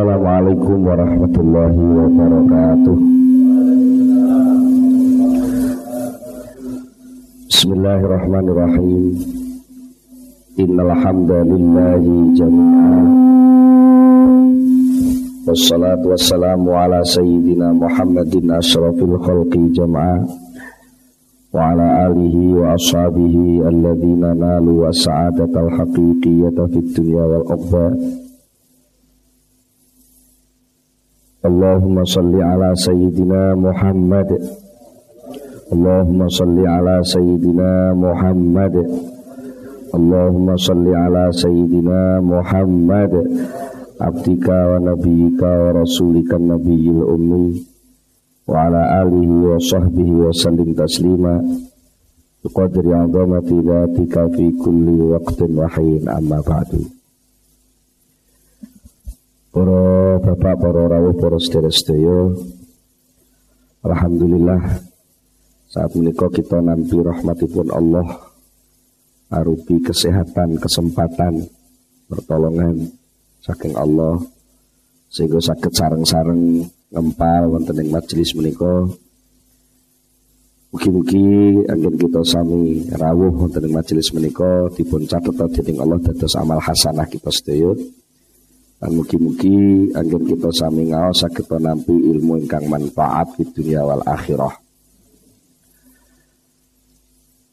Assalamualaikum warahmatullahi wabarakatuh. Bismillahirrahmanirrahim. Innal hamdalillahi jami'a Wassalatu wassalamu ala sayyidina Muhammadin ashrafil khalqi jama'a Wa ala alihi wa ashabihi alladhina nalu wa sa'adatal haqiqiyata fid dunya wal ukhra Allahumma salli ala sayyidina Muhammad. Allahumma salli ala sayyidina Muhammad. Allahumma salli ala sayyidina Muhammad. Abdika wa nabiyika rasulika nabiyil ummi. Wa ala alihi wa sahbihi wa sallim taslima. Biqadri azamati dhatika fi Para bapak, para rawuh, para sedherek Alhamdulillah saat menikah kita nanti rahmatipun Allah arupi kesehatan, kesempatan, pertolongan saking Allah sehingga sakit sareng-sareng ngempal wonten ing majelis menika Mugi-mugi kita sami rawuh wonten ing majelis menika dipun catet dening Allah dados amal hasanah kita sedaya. Mugi-mugi angin kita sami ngaos saged nampi ilmu ingkang manfaat di dunia wal akhirah.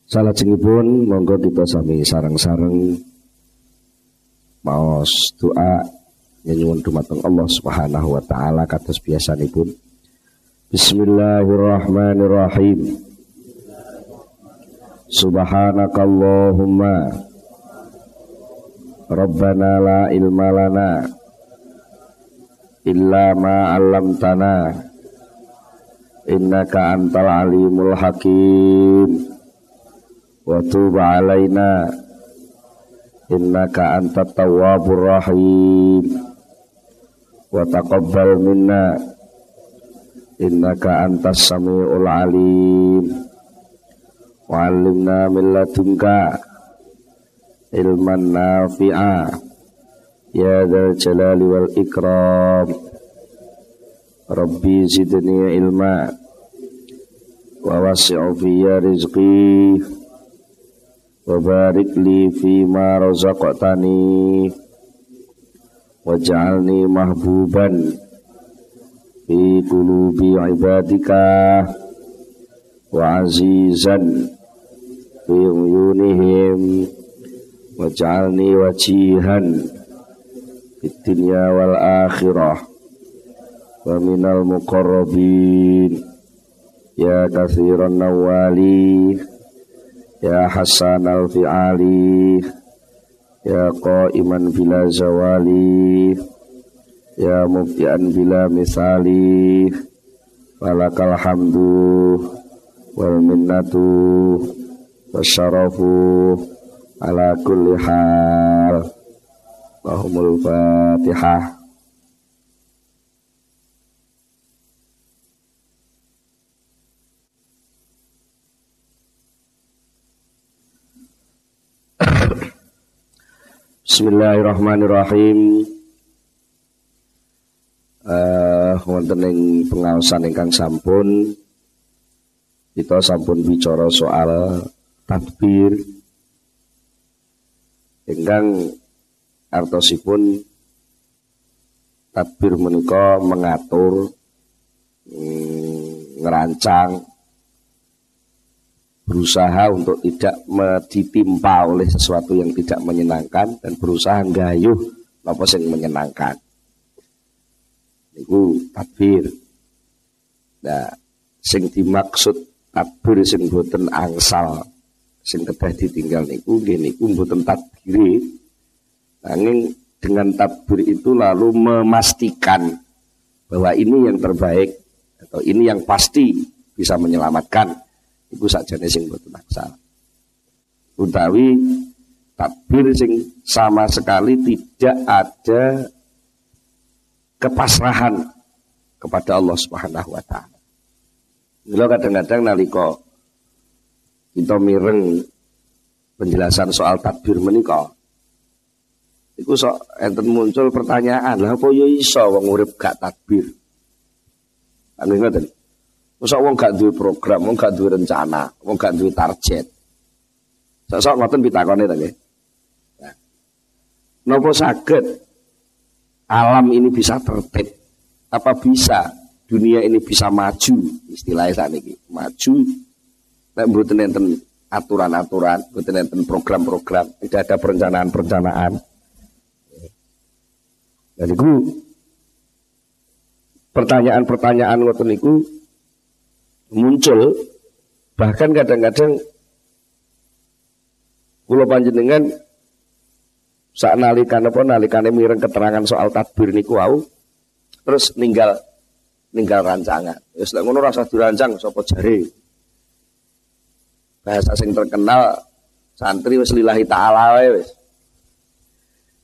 Pun monggo kita sami sarang-sarang maos doa nyuwun dumateng Allah Subhanahu wa taala kados biasanipun. Bismillahirrahmanirrahim. Subhanakallahumma Rabbana la ilma illa ma 'allamtana. Innaka antal alimul hakim. Wa tub 'alaina innaka antat tawwabur rahim. Wa taqabbal minna. Innaka antas samiul alim. Wa 'allimna min ladunka. Ilman nafi'a Ya dal jalali wal ikram Rabbi zidni ilma Wa wasi'u fiyya rizqi Wa barik li fima razaqtani Waj'alni mahbuban Fi kulubi ibadika Wa azizan dunya wal akhirah. Wa minal muqarrabin. Ya kathiran nawali ya hasan al fi'ali ya qaiman bila zawali ya mubtian bila misali walakal hamdu wal minnatu wasyarafu ala kulli hal Allahumul Fatihah Bismillahirrahmanirrahim. Uh, wonten ing pengaosan ingkang sampun kita sampun bicara soal takbir ingkang artosipun takbir menika mengatur mm, ngerancang berusaha untuk tidak ditimpa oleh sesuatu yang tidak menyenangkan dan berusaha gayuh apa sing menyenangkan. Iku takbir. Nah, sing dimaksud takbir sing boten angsal sing kedah ditinggal niku nggih niku boten takbir Angin dengan tabur itu lalu memastikan bahwa ini yang terbaik atau ini yang pasti bisa menyelamatkan itu saja sing boten aksal. Utawi tabir sing sama sekali tidak ada kepasrahan kepada Allah Subhanahu wa taala. Kalau kadang-kadang nalika kita mireng penjelasan soal takbir menikah Iku sok enten muncul pertanyaan, lah apa yo iso wong urip gak takbir? Anu ngoten. Mosok wong gak duwe program, wong gak duwe rencana, wong gak duwe target. Sok-sok ngoten pitakone ta nggih. Nah. Saged alam ini bisa tertib? Apa bisa dunia ini bisa maju? Istilahnya saat ini maju. Nek mboten enten aturan-aturan, mboten enten program-program, tidak ada perencanaan-perencanaan. Dan itu pertanyaan-pertanyaan ngoten niku muncul bahkan kadang-kadang kula panjenengan saat nalikan apa nalikane mireng keterangan soal takbir niku wau terus ninggal ninggal rancangan. Wis lek ngono rasa dirancang sapa jare. Bahasa sing terkenal santri wis lillahi taala wae wis.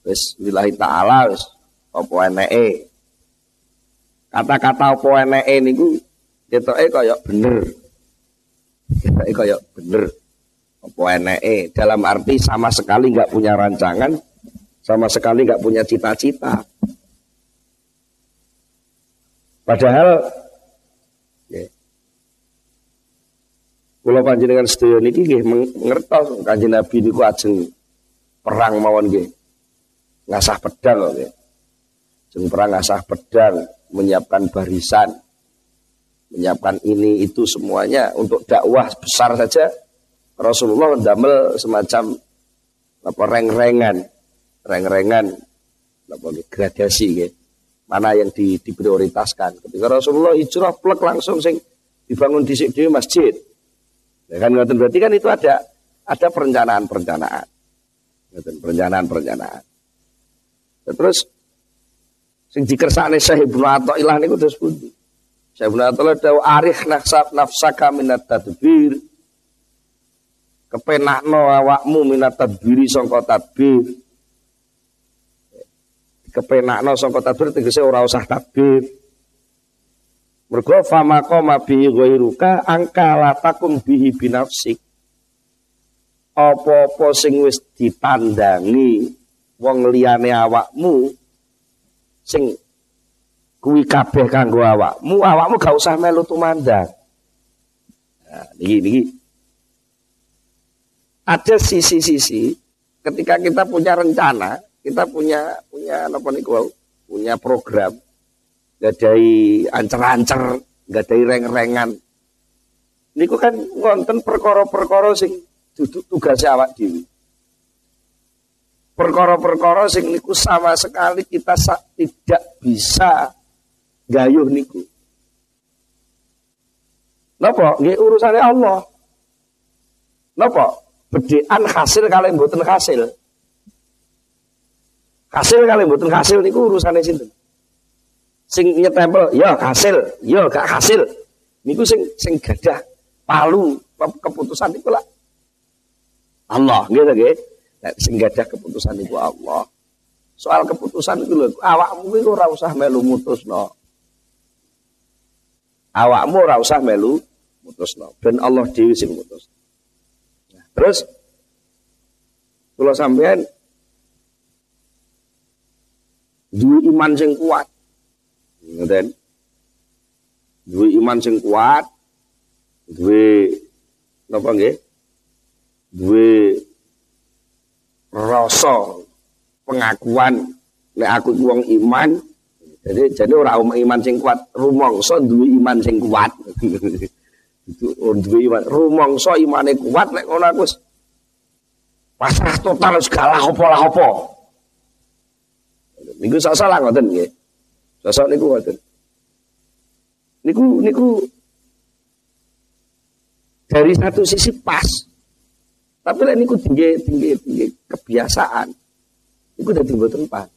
Wis lillahi taala wis apa eneke. Kata-kata apa eneke niku ketoke kaya bener. Ketoke kaya bener. Apa eneke dalam arti sama sekali nggak punya rancangan, sama sekali nggak punya cita-cita. Padahal ya, Kula panjenengan sedaya niki nggih ngertos Kanjeng Nabi niku ajeng perang mawon nggih. Ngasah pedang nggih. Jeng perang asah pedang, menyiapkan barisan, menyiapkan ini itu semuanya untuk dakwah besar saja. Rasulullah mendamel semacam apa reng-rengan, reng-rengan apa gradasi gitu. Mana yang di, diprioritaskan. Ketika Rasulullah hijrah plek langsung sing dibangun di sini masjid. Ya kan berarti kan itu ada ada perencanaan-perencanaan. Perencanaan-perencanaan. Terus Sing dikersane Syekh Ibnu Athaillah niku terus pundi? Syekh Ibnu Athaillah dawu arif nafsa nafsaka minat tadbir. Kepenakno awakmu minat tadbiri sangka tadbir. Kepenakno sangka tadbir tegese ora usah tadbir. Mergo fama qoma bi ghairuka angka latakum bihi binafsik. Apa-apa sing wis ditandangi wong liyane awakmu sing kuwi kabeh kanggo awakmu, awakmu gak usah melu tumandang. Nah, niki niki ada sisi-sisi ketika kita punya rencana, kita punya punya apa niku punya program, gadai ancer-ancer, gadai reng-rengan. Niku kan wonten perkara-perkara sing duduk tugas awak dhewe perkara-perkara sing niku sama sekali kita tidak bisa gayuh niku. Napa? Nggih urusane Allah. Napa? Bedean hasil kalian mboten hasil. Hasil kalian mboten hasil niku urusane sinten? Sing nyetempel, ya hasil, ya gak hasil. Niku sing sing gadah palu keputusan niku lah Allah, gitu nggih. Sing gadah keputusan itu Allah. Soal keputusan itu lho, awakmu itu ora usah melu mutusno. Awakmu ora usah melu mutusno. Ben Allah dhewe sing mutus. Nah, terus kula sampean duwe iman sing kuat. Ngoten. Duwe iman sing kuat, duwe napa nggih? Duwe rasa pengakuan. Nek aku wong iman jadi jadi orang iman sing kuat rumongso duwe iman sing kuat. Itu duwe iman rumongso imane kuat nek ngono aku pasrah total segala apa lah apa niku salah ngoten nggih. Sosok niku ngoten. Niku niku dari satu sisi pas tapi lek niku tinggi tinggi tinggi kebiasaan. Iku udah timbul tempat.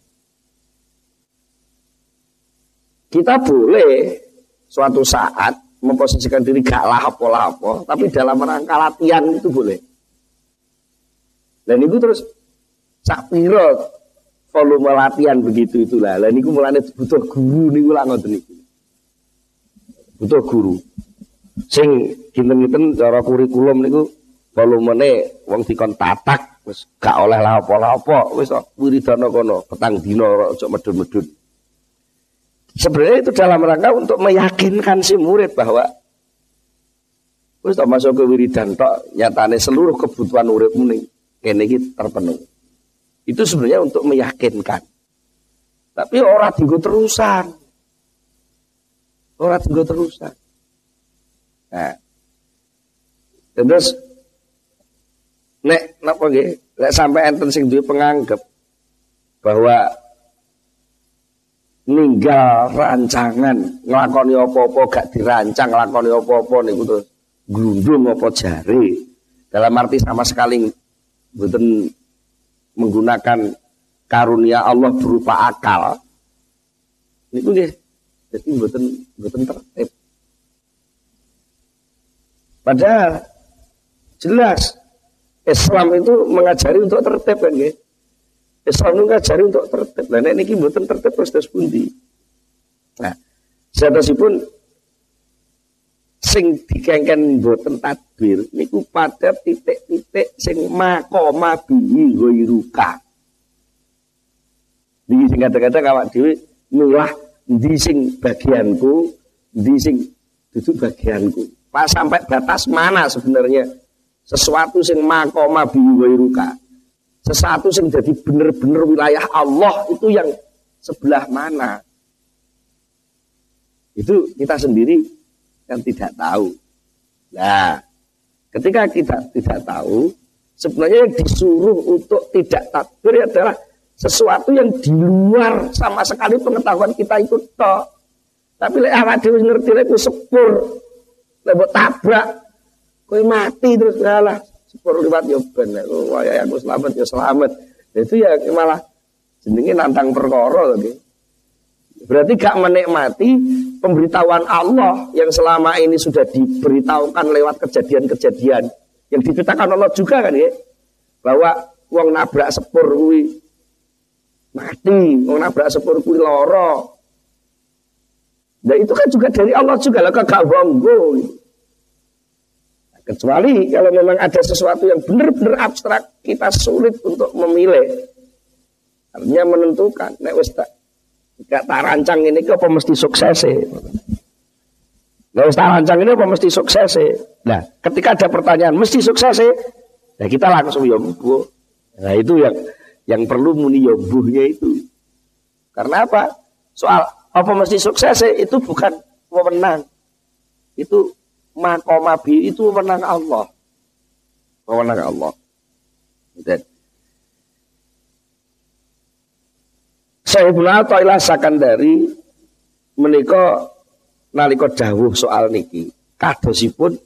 Kita boleh suatu saat memposisikan diri gak lah apa tapi dalam rangka latihan itu boleh. Dan itu terus sak piro volume latihan begitu itulah. Lah niku mulane butuh guru niku lah ngoten niku. Butuh guru. Sing kinten-kinten cara kurikulum niku volumene wong dikon tatak Wis gak oleh lah apa-apa, wis wiridana kono, petang dina aja medun-medun. Sebenarnya itu dalam rangka untuk meyakinkan si murid bahwa wis tak masuk ke wiridan tok nyatane seluruh kebutuhan uripmu ning kene iki terpenuhi. Itu sebenarnya untuk meyakinkan. Tapi orang tinggal terusan. Orang tinggal terusan. Nah. Terus nek napa nggih? Nek sampai enten sing duwe penganggap bahwa ninggal rancangan nglakoni apa-apa gak dirancang nglakoni apa-apa niku terus glundung apa jari. Dalam arti sama sekali mboten menggunakan karunia Allah berupa akal. Niku nggih. Jadi mboten mboten tertib. Padahal jelas Islam itu mengajari untuk tertib kan nggih. Islam itu mengajari untuk tertib. Lah nek niki mboten tertib terus pundi? Nah, pun sing dikengken mboten tadbir niku pada titik-titik sing makoma bihi ghairuka. Niki sing kadang-kadang awak dhewe nulah ndi sing bagianku, ndi sing dudu bagianku. Pas sampai batas mana sebenarnya sesuatu sing makoma biwairuka sesuatu sing jadi bener-bener wilayah Allah itu yang sebelah mana? Itu kita sendiri yang tidak tahu. Nah ketika kita tidak tahu sebenarnya yang disuruh untuk tidak takbir adalah sesuatu yang di luar sama sekali pengetahuan kita itu toh. Tapi lek awak dhewe ngerti lek sepur lek tabrak Kowe mati terus ngalah sepur liwat yo ben. Waya aku selamat ya selamat. Itu ya malah jenenge nantang perkara tadi. Berarti gak menikmati pemberitahuan Allah yang selama ini sudah diberitahukan lewat kejadian-kejadian yang diceritakan Allah juga kan ya. Bahwa uang nabrak sepur kuwi mati, uang nabrak sepur kuwi loro. Nah itu kan juga dari Allah juga lah kagak. Gitu. Kecuali kalau memang ada sesuatu yang benar-benar abstrak, kita sulit untuk memilih. Artinya menentukan. Nek wis tak gak tak rancang ini kok mesti sukses Nek wis tak rancang ini apa mesti sukses Nah, ketika ada pertanyaan mesti sukses ya kita langsung ya Nah, itu yang yang perlu muni yobuhnya itu. Karena apa? Soal apa mesti sukses itu bukan wewenang. Itu makomabi itu wewenang Allah. Wewenang Allah. Dan saya pula Athaillah Sakandari menika nalika dawuh soal niki kadosipun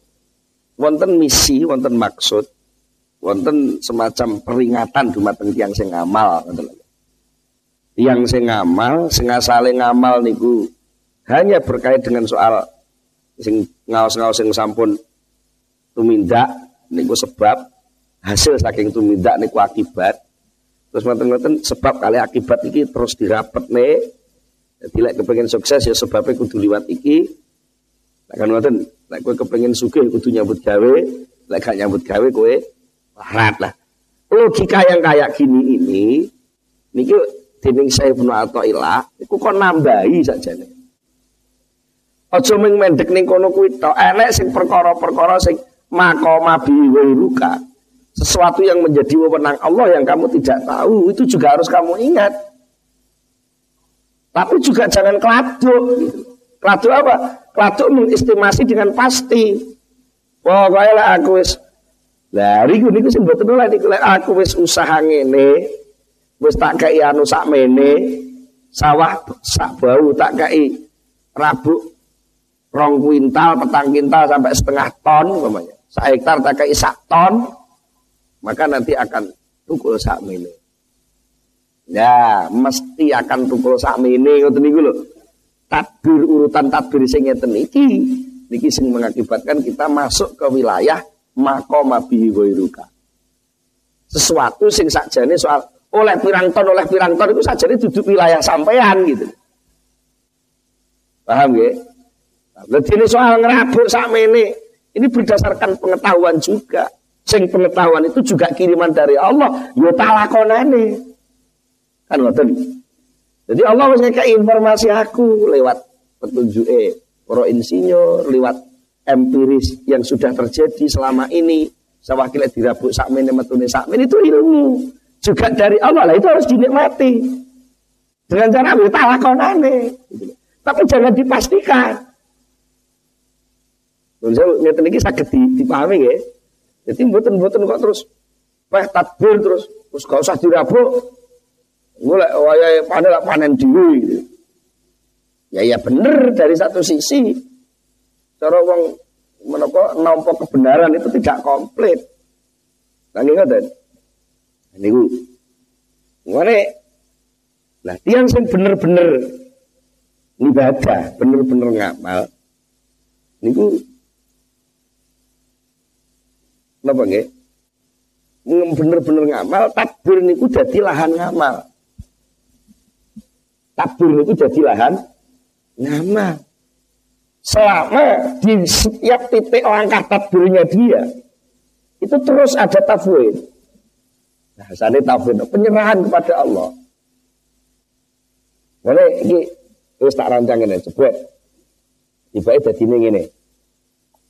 wonten misi, wonten maksud, wonten semacam peringatan dumateng tiyang sing ngamal Yang sing ngamal, sing asale ngamal niku hanya berkait dengan soal sing ngaos-ngaos sing sampun tumindak niku sebab hasil saking tumindak niku akibat. Terus ngoten-ngoten sebab kali akibat iki terus dirapet nih lek kepengen sukses ya sebabnya kudu liwat iki. Lek kan ngoten lek kowe kepengen sugih kudu nyambut gawe. Lek gak nyambut gawe kowe larat lah. Logika yang kayak gini ini niki dening saya pun atau ilah iku kok nambahi saja nih Aja mung mendek ning kono kuwi tok. Enek sing perkara-perkara sing makoma biwiruka. Sesuatu yang menjadi wewenang Allah yang kamu tidak tahu itu juga harus kamu ingat. Tapi juga jangan keladuk. Keladuk apa? Keladuk mengestimasi dengan pasti. Pokoknya lah aku wis lah riku niku sing mboten oleh niku aku wis usaha ngene wis tak kei anu sak mene sawah sak bau tak kei rabuk rong kuintal, petang kintal sampai setengah ton umpamanya. Sak hektar tak kayak sak ton, maka nanti akan tukul sak mini. Ya, mesti akan tukul sak mini ngoten niku lho. Tadbir urutan tadbir sing ngeten iki niki sing mengakibatkan kita masuk ke wilayah makoma bihi Sesuatu sing sakjane soal oleh pirang ton oleh pirang ton itu sajane duduk wilayah sampean gitu. Paham ya? Jadi ini soal ngerabuk sama ini, ini berdasarkan pengetahuan juga. Sing pengetahuan itu juga kiriman dari Allah, yo talakonane. Kan ngoten. Jadi Allah wis ngekek informasi aku lewat petunjuke para insinyur, lewat empiris yang sudah terjadi selama ini. Sewakilnya dirabuk sakmene metune sakmene itu ilmu. Juga dari Allah lah itu harus dinikmati. Dengan cara yo talakonane. Tapi jangan dipastikan. Saya ngeten iki saged dipahami ya. Jadi mboten-mboten kok terus peh tadbir terus terus gak usah dirabuk. Mulai wayahe panen panen dhewe. Ya ya bener dari satu sisi. Cara wong menapa nampa kebenaran itu tidak komplit. Nanging ngoten. Niku ngene Nah, tiang sing bener-bener ibadah, bener-bener ngamal. Niku Napa nggih? Bener-bener ngamal, takbir niku dadi lahan ngamal. Takbir niku dadi lahan ngamal. Selama di setiap titik langkah takbirnya dia itu terus ada tafwid. Nah, saat tafwid penyerahan kepada Allah. Boleh ini terus tak rancang ini, cepet. Tiba-tiba jadi ini.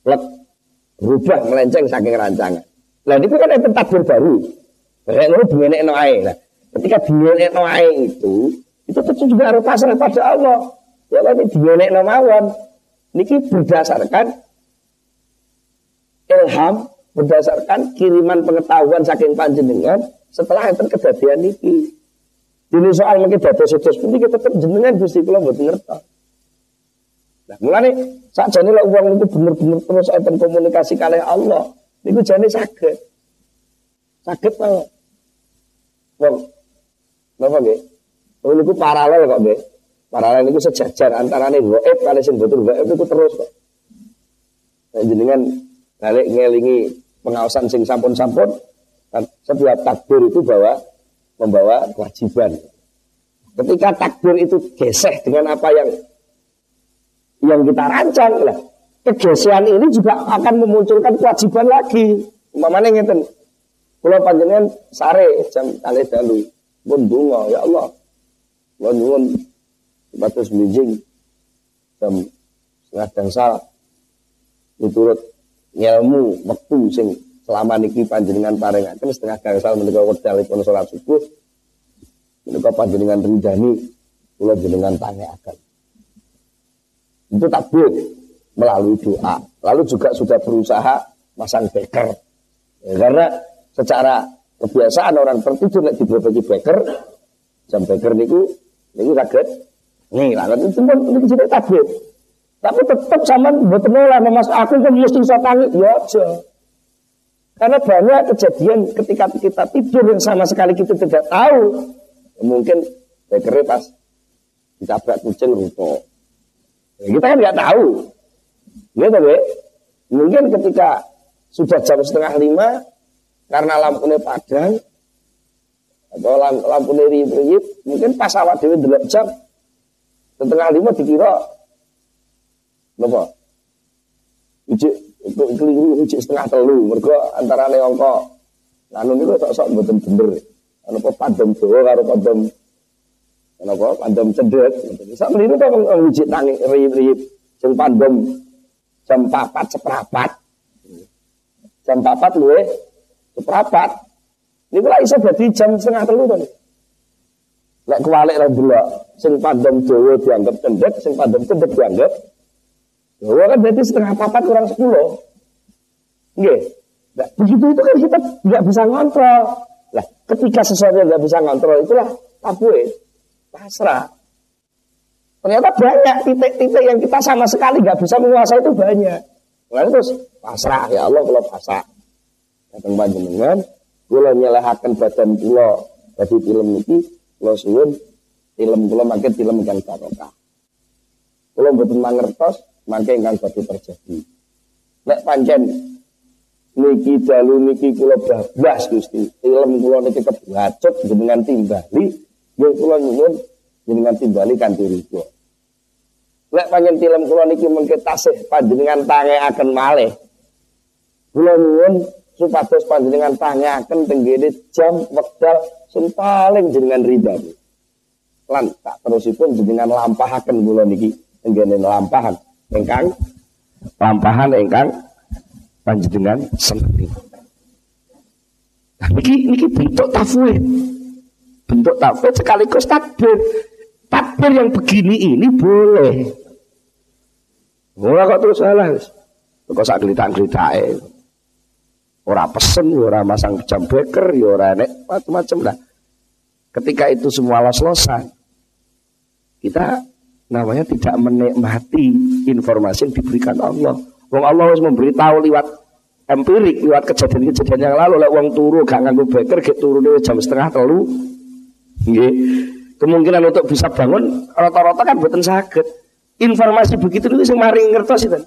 Lek berubah melenceng saking rancangan. Nah itu kan itu takbir baru. Kayak lu dimenek no ae. Nah, ketika dimenek no ae itu, itu tentu juga harus pasrah pada Allah. Ya kan dimenek no mawon. Niki berdasarkan ilham, berdasarkan kiriman pengetahuan saking panjenengan setelah itu kejadian niki. Ini soal mungkin data sudah pun kita tetap jenengan gusti kula ngerti. Nah, mulane sakjane lek uang itu bener-bener terus enten komunikasi kali Allah, niku jane saged. Saged to. Wong napa nggih? Oh niku paralel kok nggih. Paralel niku sejajar antarane gaib kali sing boten gaib niku terus kok. Nah, jenengan balik ngelingi pengawasan sing sampun-sampun kan setiap takbir itu bawa membawa kewajiban. Ketika takbir itu geseh dengan apa yang yang kita rancang lah. Kegeseran ini juga akan memunculkan kewajiban lagi. Umpamanya ngeten. Kalau panjenengan sare jam kali dalu pun bunga ya Allah. Kula nyuwun batas bijing jam setengah dangsal miturut ilmu waktu sing selama niki panjenengan paringaken setengah gangsal menika wedalipun salat subuh menika panjenengan ridani kula jenengan tanyakan itu takbir melalui doa. Lalu juga sudah berusaha masang beker. Ya, karena secara kebiasaan orang tertidur nek diberbagi beker, jam beker niku niku kaget. Nih, lalu itu pun niku jadi takbir. Tapi tetap sama buat nolak mas aku kan mesti bisa tangi ya aja. Karena banyak kejadian ketika kita tidur yang sama sekali kita tidak tahu. Mungkin bekernya pas ditabrak kucing rupo Ya, kita kan nggak tahu. Gitu, Be. Mungkin ketika sudah jam setengah lima, karena lampunya padang, atau lampunya riup mungkin pas awal dewi delok jam, setengah lima dikira, apa? Ijik, keliru ijik setengah telu, mereka antara neongko, anu ini sok-sok betul bener. Anu padam doa karo padam Kenapa? Pandem cedek. Sak meniru to wong wijik tangi riyip-riyip sing pandem jam 4 seprapat. Jam 4 luwe seprapat. Niku lak iso dadi jam setengah telu to. Lek kuwalik ra delok sing pandem dawa dianggap cendek, sing pandem cendek dianggap dawa kan berarti setengah papat kurang 10. Nggih. Nah, begitu itu kan kita nggak bisa ngontrol. Lah, ketika sesuatu yang nggak bisa ngontrol itulah tabu pasrah. Ternyata banyak titik-titik yang kita sama sekali nggak bisa menguasai itu banyak. Lalu terus pasrah ya Allah kalau pasrah. Datang panjenengan, kula nyelehaken badan kula dadi film niki, kula suwun film kula makin film kang barokah. Kula mboten mangertos mangke ingkang badhe terjadi. Nek pancen niki dalu niki kula bablas Gusti, film kula niki kebacut dengan timbali Nggih kula nyuwun jenengan timbali kanthi ridho. Lek panjen film kula niki mengke tasih panjenengan akan malih. Kula nyuwun supados panjenengan tanyaken tenggene jam wekdal sing paling jenengan ridani. Lan tak terusipun jenengan lampahaken kula niki tenggene lampahan ingkang lampahan ingkang panjenengan senengi. Nah, niki niki bentuk tafwid. Tafwid sekaligus takbir. Takbir yang begini ini boleh. Ora kok terus salah. Kok sak gelitak-gelitake. Ora pesen, ya ora masang jam beker, ya ora nek macam-macam lah. Ketika itu semua los-losan, kita namanya tidak menikmati informasi yang diberikan Allah. Wong Allah harus memberitahu lewat empirik, lewat kejadian-kejadian yang lalu. Lek wong turu gak nganggo beker, gak turu jam setengah telu. Nggih. Kemungkinan untuk bisa bangun rata-rata kan buatan sakit. Informasi begitu itu sing mari ngertos itu.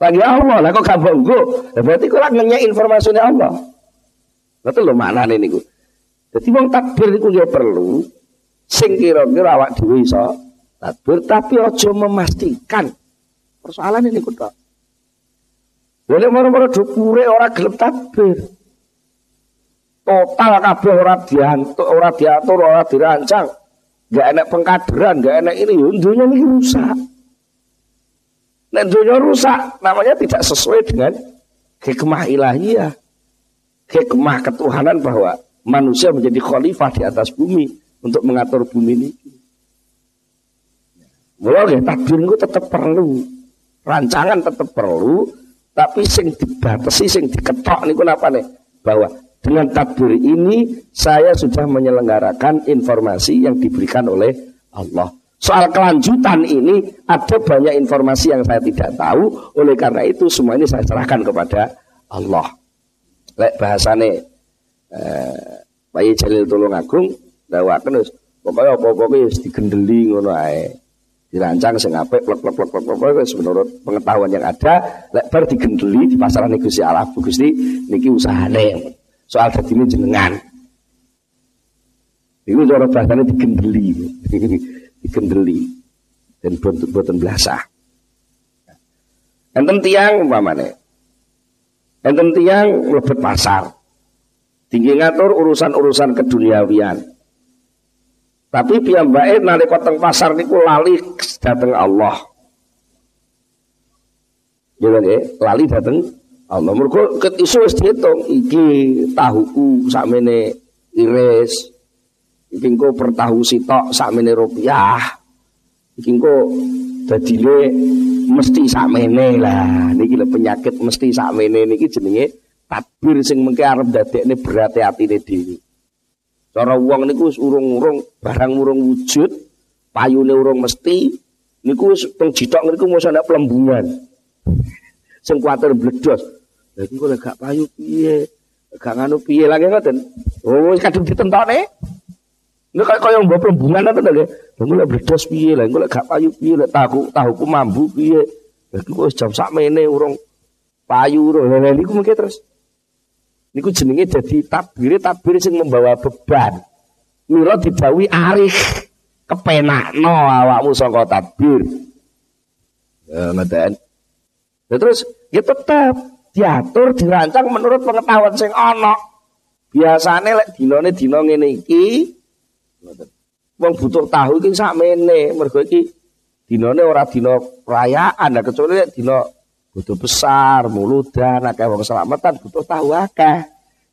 Lagi Allah, lah kok gak bonggo. berarti kok nanya informasinya Allah. Betul lo mana nih niku. Jadi wong takbir niku ya perlu sing kira-kira awak dhewe iso takbir tapi aja memastikan. Persoalan ini kudu. Boleh moro-moro dukure ora gelem takbir. Total kabeh ora diantuk, ora diatur, ora dirancang. Gak enak pengkaderan, gak enak ini, dunia ini rusak. Nah dunia rusak namanya tidak sesuai dengan hikmah ilahiyah. Hikmah ketuhanan bahwa manusia menjadi khalifah di atas bumi untuk mengatur bumi ini. Mulai ya, takdir tetap perlu. Rancangan tetap perlu, tapi sing dibatasi, sing diketok niku napa nih? Bahwa dengan takdir ini saya sudah menyelenggarakan informasi yang diberikan oleh Allah. Soal kelanjutan ini ada banyak informasi yang saya tidak tahu. Oleh karena itu semua ini saya serahkan kepada Allah. Lek bahasane eh, Bayi Jalil Tulung Agung dawaken wis pokoknya apa-apa digendeli ngono ae. Dirancang sing apik plek plek plek plek plek menurut pengetahuan yang ada lek bar digendeli di pasaran Gusti Allah Gusti niki usahane. Soal dadine jenengan. Iku cara bahasane digendeli. dikendeli dan boten belasah. Enten tiang umpamane. Enten tiang lebet pasar. Tinggi ngatur urusan-urusan keduniawian. Tapi piyambake nalika teng pasar niku lali dateng Allah. Ya, lali dateng Allah. Mergo ket isu wis diitung iki tahuku sakmene iris, Iki engko per tahu sitok sakmene rupiah. Iki engko dadine mesti sakmene lah. Niki lho penyakit mesti sakmene niki jenenge tadbir sing mengke arep dadekne berat atine dhewe. Cara wong niku wis urung-urung barang urung wujud, payune urung mesti niku wis teng jitok niku mesti ana pelembungan. Sing kuwatir bledos. Lah iku lek gak payu piye? Gak nganu piye lagi ngoten. Oh kadung ditentokne. Ini kayak kaya mbok pelembungan apa to, Engko lek bledos piye engko lek gak payu piye lek tahu tahuku mambu piye. Iku wis jam sakmene urung payu urung. Lah niku mungkin terus niku jenenge dadi tabir tabir sing membawa beban. Mila didawi arif kepenakno awakmu saka tabir. Ya ngeten. Ya terus ya tetap diatur dirancang menurut pengetahuan sing ana. Biasane lek dinane dina ngene iki Wong butuh tahu iki sakmene, mergo iki dinane ora dina perayaan, nah kecuali dina butuh besar, muludan, akeh wong selamatan butuh tahu akeh.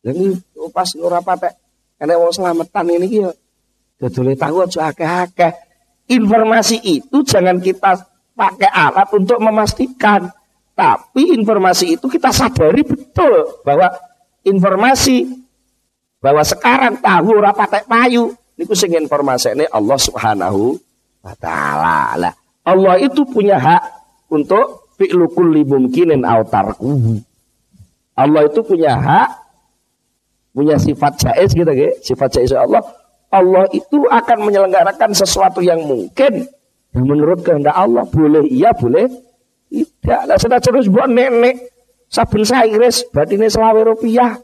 Iki pas ora patek enek wong selamatan ini iki ya dodole tahu aja akeh-akeh. Informasi itu jangan kita pakai alat untuk memastikan. Tapi informasi itu kita sadari betul bahwa informasi bahwa sekarang tahu ora patek payu Niku sing ini Allah Subhanahu wa taala. Lah, Allah itu punya hak untuk fi'lu kulli mungkinin aw Allah itu punya hak punya sifat jaiz gitu ya. Sifat jaiz Allah. Allah itu akan menyelenggarakan sesuatu yang mungkin yang menurut kehendak Allah boleh iya boleh tidak. Lah sudah terus buat nenek sairis berarti ini selawe rupiah.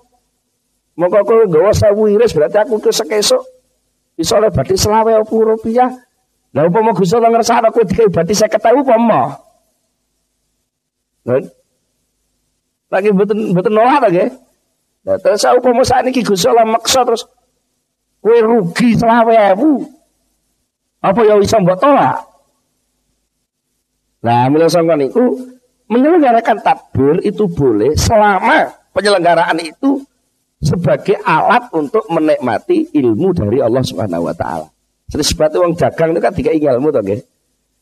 Maka aku gak usah iris berarti aku kesek-esok Iso oleh berarti selawe opo rupiah. Lah umpama Gusti Allah ngersakno kowe dikai berarti 50.000 upama. Lagi betul betul nolak lagi. Nah, terus saya upama saat ini Allah maksa terus kue rugi selawe ewu. Apa ya bisa buat tolak? Nah, mila sampean itu menyelenggarakan takbir itu boleh selama penyelenggaraan itu sebagai alat untuk menikmati ilmu dari Allah Subhanahu wa taala. Jadi sebab wong dagang itu kan tiga ilmu to.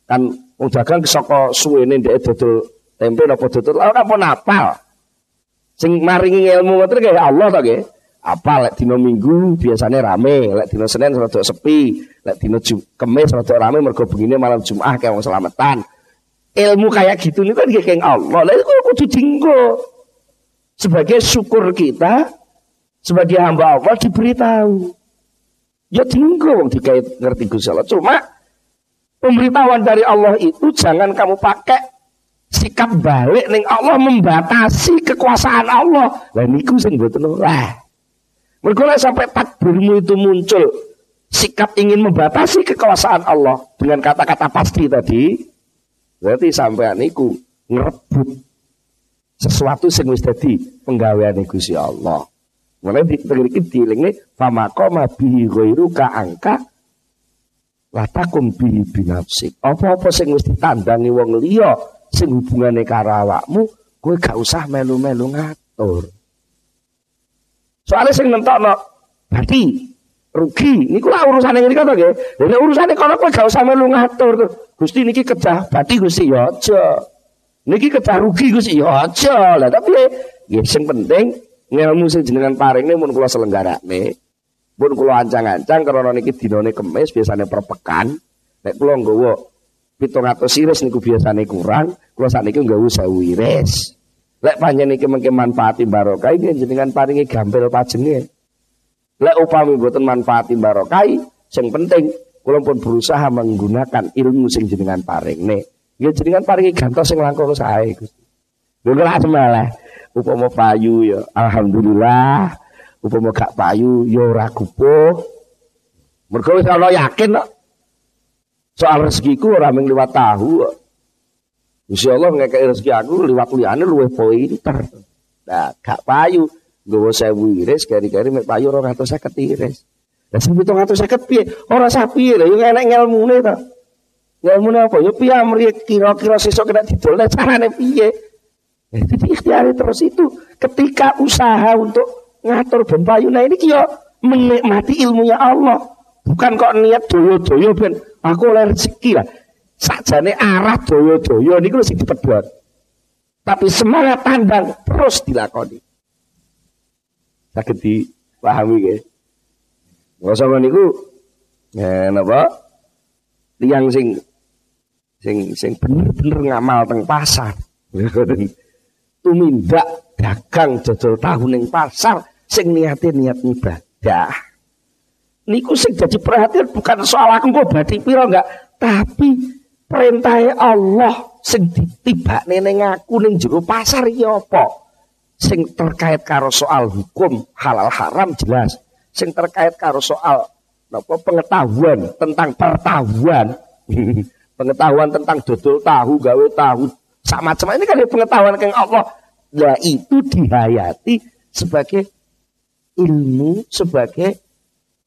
Kan wong dagang saka suwene ndek dodol tempe napa dodol ora apa napal. Sing maringi ilmu ngoten kaya Allah to nggih. Apa lek dina Minggu biasanya rame, lek dina Senin rada sepi, lek dina Kamis rada rame mergo begini malam Jumat kayak wong selamatan. Ilmu kayak gitu ini kan kayak Allah. Lah itu kudu dinggo. Sebagai syukur kita sebagai hamba Allah diberitahu. Ya dinggo wong dikait ngerti Gusti Allah. Cuma pemberitahuan dari Allah itu jangan kamu pakai sikap balik ning Allah membatasi kekuasaan Allah. Lah niku sing mboten ora. Mergo sampai takbirmu itu muncul sikap ingin membatasi kekuasaan Allah dengan kata-kata pasti tadi, berarti sampai niku ngerebut sesuatu sing wis dadi penggaweane Gusti Allah. Mulai di iki dilingne famaqama bihi ghairu ka angka latakum bihi binafsik. Apa-apa sing wis ditandangi wong liya sing hubungane karo awakmu, kowe gak usah melu-melu ngatur. Soalnya sing nentokno berarti rugi. Niku lah urusan yang ini kata nggih. Lha urusane kono kowe gak usah melu ngatur. Gusti niki kedah berarti Gusti ya aja. Niki kedah rugi Gusti ya aja. Lah tapi ya sing penting ilmu sing jenengan paringne mun kula selenggarane. Pun kula ancang-ancang karena niki dinane kemis biasanya per pekan. Nek kula nggawa pitung atus iris niku biasanya kurang, kula sakniki nggawa sewu iris. Lek panjang niki mengke manfaati barokah iki jenengan paringi gampil pajenge. Lek upami mboten manfaati barokah, sing penting kula pun berusaha menggunakan ilmu sing jenengan paringne. Ya jenengan paringi gantos sing langkung sae Gusti. Lho kok malah upama payu ya alhamdulillah, upama gak payu ya ora kupuh. Mergo wis yakin kok. Soal rezekiku ora mung liwat tahu kok. Allah ngekei rezeki aku liwat liyane luwih pointer. Nah, gak payu nggawa 1000 iris kari-kari mek payu 250 iris. Lah sing 750 piye? Ora usah piye lho, yo enek ngelmune to. Ngelmune apa? Yo piye amri kira-kira sesuk kena didolne carane piye? Eh, jadi ikhtiar terus itu ketika usaha untuk ngatur ben nah ini yo menikmati ilmunya Allah. Bukan kok niat doyo-doyo ben aku oleh rezeki lah. Sakjane arah doyo-doyo niku sing dipedhot. Tapi semangat tandang terus dilakoni. Saged dipahami nggih. Nggak sama niku ya napa? Tiang sing sing sing bener-bener ngamal teng pasar. Tumindak dagang jajal tahu ning pasar sing niate niat ibadah. Niku sing jadi perhatian bukan soal aku kok badi piro enggak, tapi Perintah Allah sing ditibakne ning aku ning jero pasar iki apa? Sing terkait karo soal hukum halal haram jelas. Sing terkait karo soal napa pengetahuan tentang pertahuan. pengetahuan tentang dodol tahu, gawe tahu, sama macam ini kan pengetahuan kang Allah. Nah itu dihayati sebagai ilmu, sebagai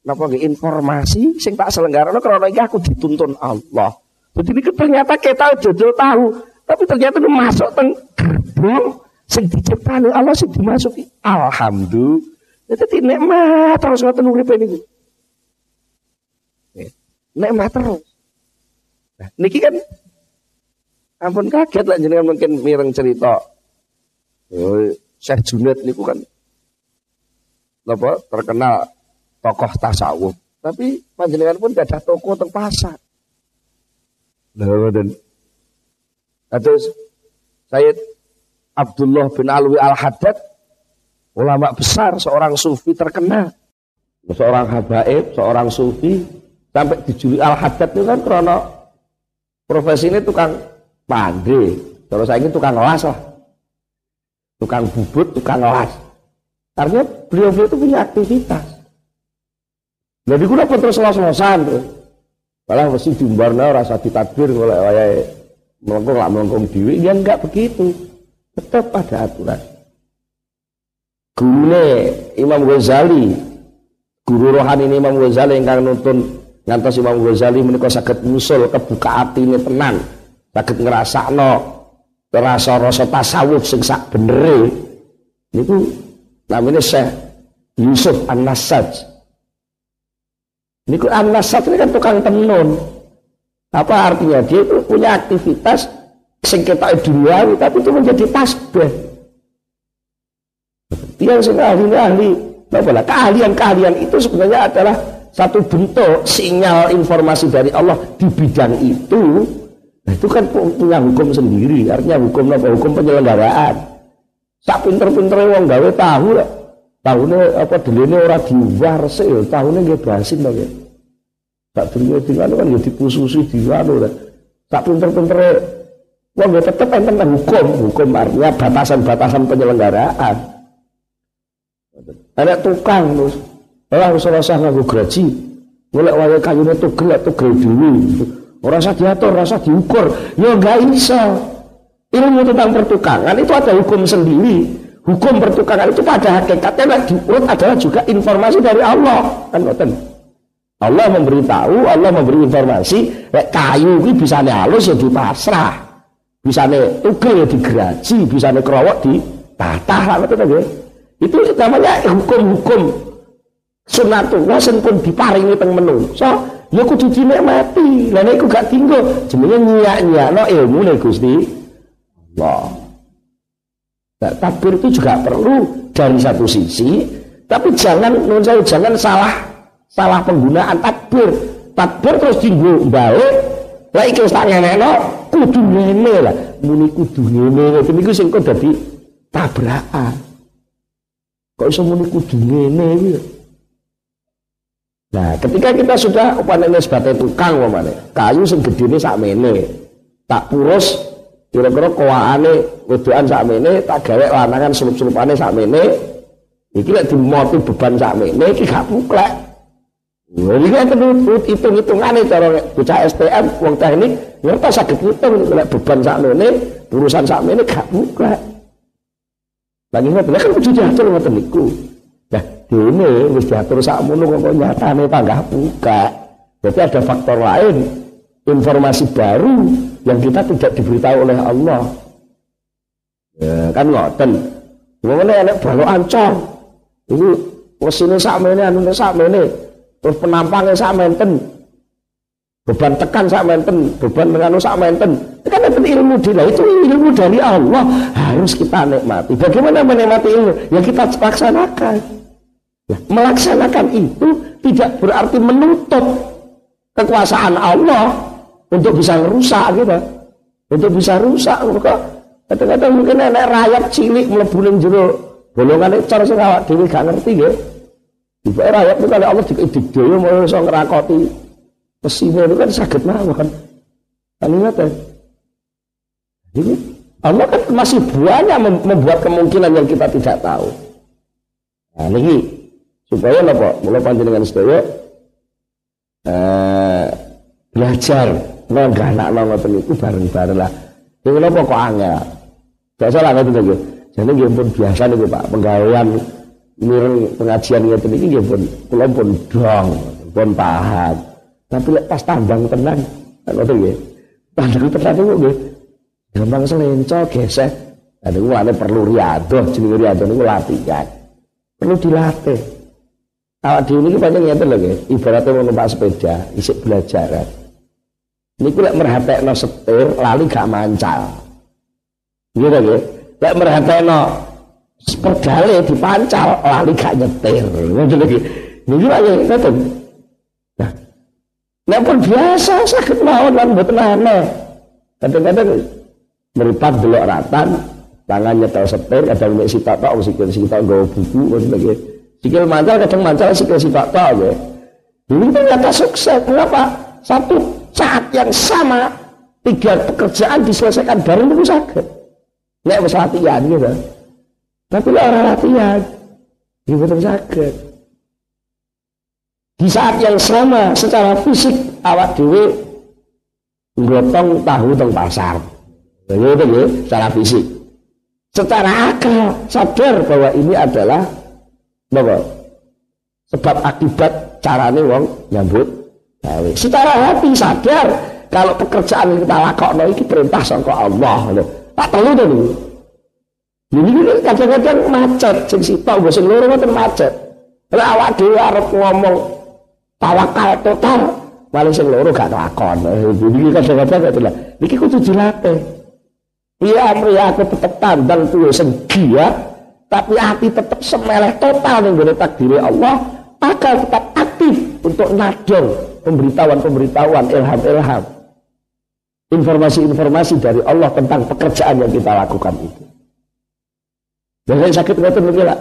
napa informasi sing tak selenggarane karena iki aku dituntun Allah. Jadi ini ternyata kita jajal tahu, tapi ternyata masuk teng gerbong sing diciptani Allah sing dimasuki. Alhamdulillah. Jadi nikmat terus ngoten uripe niku. Nikmat terus. Nah, niki kan ampun kaget lah jenengan mungkin mireng cerita. Oh, Syekh Junaid niku kan apa terkenal tokoh tasawuf. Tapi panjenengan pun gak ada toko teng pasar. Dan atau Sayyid Abdullah bin Alwi Al-Haddad ulama besar seorang sufi terkenal seorang habaib seorang sufi sampai dijuluki Al-Haddad itu kan karena profesi ini tukang pandai terus saya ini tukang las lah tukang bubut tukang las artinya beliau beliau itu punya aktivitas jadi gue dapat terus los-losan Malah mesti diumbarna rasa ditadbir oleh melengkung lah melengkung diri. Ya enggak begitu. Tetap ada aturan. Gurune Imam Ghazali guru rohani Imam Ghazali yang nutun ngantos Imam Ghazali menika saged musul kebuka atine tenan saged ngrasakno rasa-rasa tasawuf sing sak niku namanya Syekh Yusuf An-Nasaj niku An-Nasaj ini kan tukang tenun. Apa artinya? Dia itu punya aktivitas sing ketok duniawi tapi itu menjadi tasbih dia sing ahli-ahli. Apa keahlian-keahlian itu sebenarnya adalah satu bentuk sinyal informasi dari Allah di bidang itu. Nah itu kan punya hukum sendiri. Artinya hukum apa? Hukum penyelenggaraan. Tak pinter-pinter wong gawe tahu lah. Tahunnya apa delene ora diwarse tahunnya nggih basin to nggih. Tak dunia dengan kan ya dipususi diwanu lah. Tak pinter-pinter wong ya tetep enten hukum. Hukum artinya batasan-batasan penyelenggaraan ada tukang terus ora usah rasa nganggo graji. Golek wae kayune tugel tugel dhewe. Ora usah diatur ora usah diukur. Ya enggak iso. Ilmu tentang pertukangan itu ada hukum sendiri. Hukum pertukangan itu pada hakikatnya diurut adalah juga informasi dari Allah. Kan ngoten? Allah memberitahu Allah memberi informasi. Kayu ini bisa halus ya dipasrah. Bisa tugel ya digeraji bisa kerowok di tatah itu namanya hukum-hukum. Sunatullah sing pun diparingi teng menungso ya kudu dinikmati. Lha nek gak tinggal jenenge nyiak-nyiakno ilmu nek Gusti Allah. Nah, takbir itu juga perlu dari satu sisi tapi jangan saya jangan salah salah penggunaan takbir. Takbir terus tinggal balik lah iki wis tak ngenekno kudu ngene lah. Muni kudu ngene niku sing kok dadi tabrakan kok iso muni kudu ngene iki Nah, ketika kita sudah umpamane sebagai tukang umpamane, kayu sing gedene sakmene. Tak purus kira-kira kowaane wedokan sakmene, tak gawe lanangan sulup-sulupane sakmene. Iki lek dimoti beban sakmene iki gak puklek. Lha iki kan hitung-hitungane cara bocah STM wong teknik ngerti saged ngitung lek beban sakmene, urusan sakmene gak puklek. Lagi ngoten kan kudu diatur ngoten niku. Nah, ini wis diatur sakmono kok nyatane panggah buka. Berarti ada faktor lain, informasi baru yang kita tidak diberitahu oleh Allah. Ya, kan ngoten. Ngene enek balok ancor. Ini mesine sakmene anune sakmene. Terus penampangnya sakmenten. Beban tekan sakmenten, beban menganu sakmenten. Itu kan itu ilmu dia, itu ilmu dari Allah harus kita nikmati. Bagaimana menikmati ilmu? Ya kita laksanakan. Nah, melaksanakan itu tidak berarti menutup kekuasaan Allah untuk bisa merusak gitu. Untuk bisa rusak kok kadang-kadang mungkin anak rakyat cilik mlebu ning jero bolongan cara sing awak dhewe gak ngerti nggih. Tiba rakyat itu kalau Allah dikdaya mau iso ngerakoti mesinnya itu kan sakit mawon. Kan ingat Jadi Allah kan masih banyak membuat kemungkinan yang kita tidak tahu. Nah, ini supaya napa? Mula panjenengan sedaya eh belajar ngganakno ngoten niku bareng-bareng lah. Niku napa kok angel? Gak salah ngoten nggih jadi nggih pun biasa niku Pak. Penggawean mireng pengajian ngoten iki nggih pun kula pun dong pun paham tapi lek pas tambang tenang ngoten nggih tambang tenang niku nggih gampang selenco gesek ada gue perlu riadoh jenenge riadoh niku latihan perlu dilatih Awak dhewe niki pancen ngeten lho nggih, ibaratnya mau numpak sepeda, isik belajaran. Niku lek merhatekno setir lali gak mancal. Nggih to nggih. Lek merhatekno pedale dipancal lali gak nyetir. Ngoten lho nggih. Niki ayo ngoten. Nah, pun biasa sakit mawon lan mboten aneh. Kadang-kadang meripat delok ratan, tangan nyetel setir, kadang mek sitok tok sikil sitok nggawa buku ngoten lho nggih. Sikil mancal kadang mancal sikil sifat tak ya. Ini ternyata sukses. Kenapa? Satu saat yang sama tiga pekerjaan diselesaikan bareng itu sakit. Nek wis latihan gitu. Tapi orang latihan, betul sakit. Di saat yang sama secara fisik awak dewe gotong tahu teng pasar. Begitu ya, secara fisik. secara akal sadar bahwa ini adalah bahwa sebab akibat carane wong nyambut gawe. Secara hati sadar kalau pekerjaan yang kita lakukan ini perintah sangka Allah lho. Tak perlu to niku. Ini kadang-kadang macet, sing sitok mbok sing loro macet. Lah awak dhewe arep ngomong tawakal total, malah sing loro gak lakon. Ini kadang-kadang gak lah. Niki kudu dilatih. Iya, amri aku tetep tandang tuwe sing giat, tapi hati tetap semeleh total ning gone takdir Allah, akal tetap aktif untuk nadong pemberitahuan-pemberitahuan ilham-ilham informasi-informasi dari Allah tentang pekerjaan yang kita lakukan itu. Saya sakit nggak tuh lah.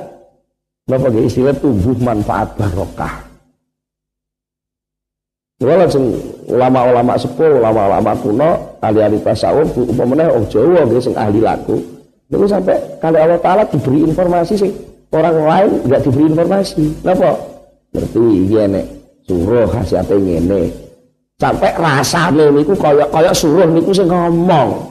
Bapak istilah tumbuh manfaat barokah. Kalau langsung ulama-ulama sepuh, ulama-ulama kuno, ahli-ahli tasawuf, umpamanya orang Jawa, sing ahli laku, itu sampai kalau Allah Taala diberi informasi sih orang lain nggak diberi informasi. Kenapa? Ngerti ini suruh khasiate ngene. Sampai rasane niku kaya-kaya suruh niku sing ngomong.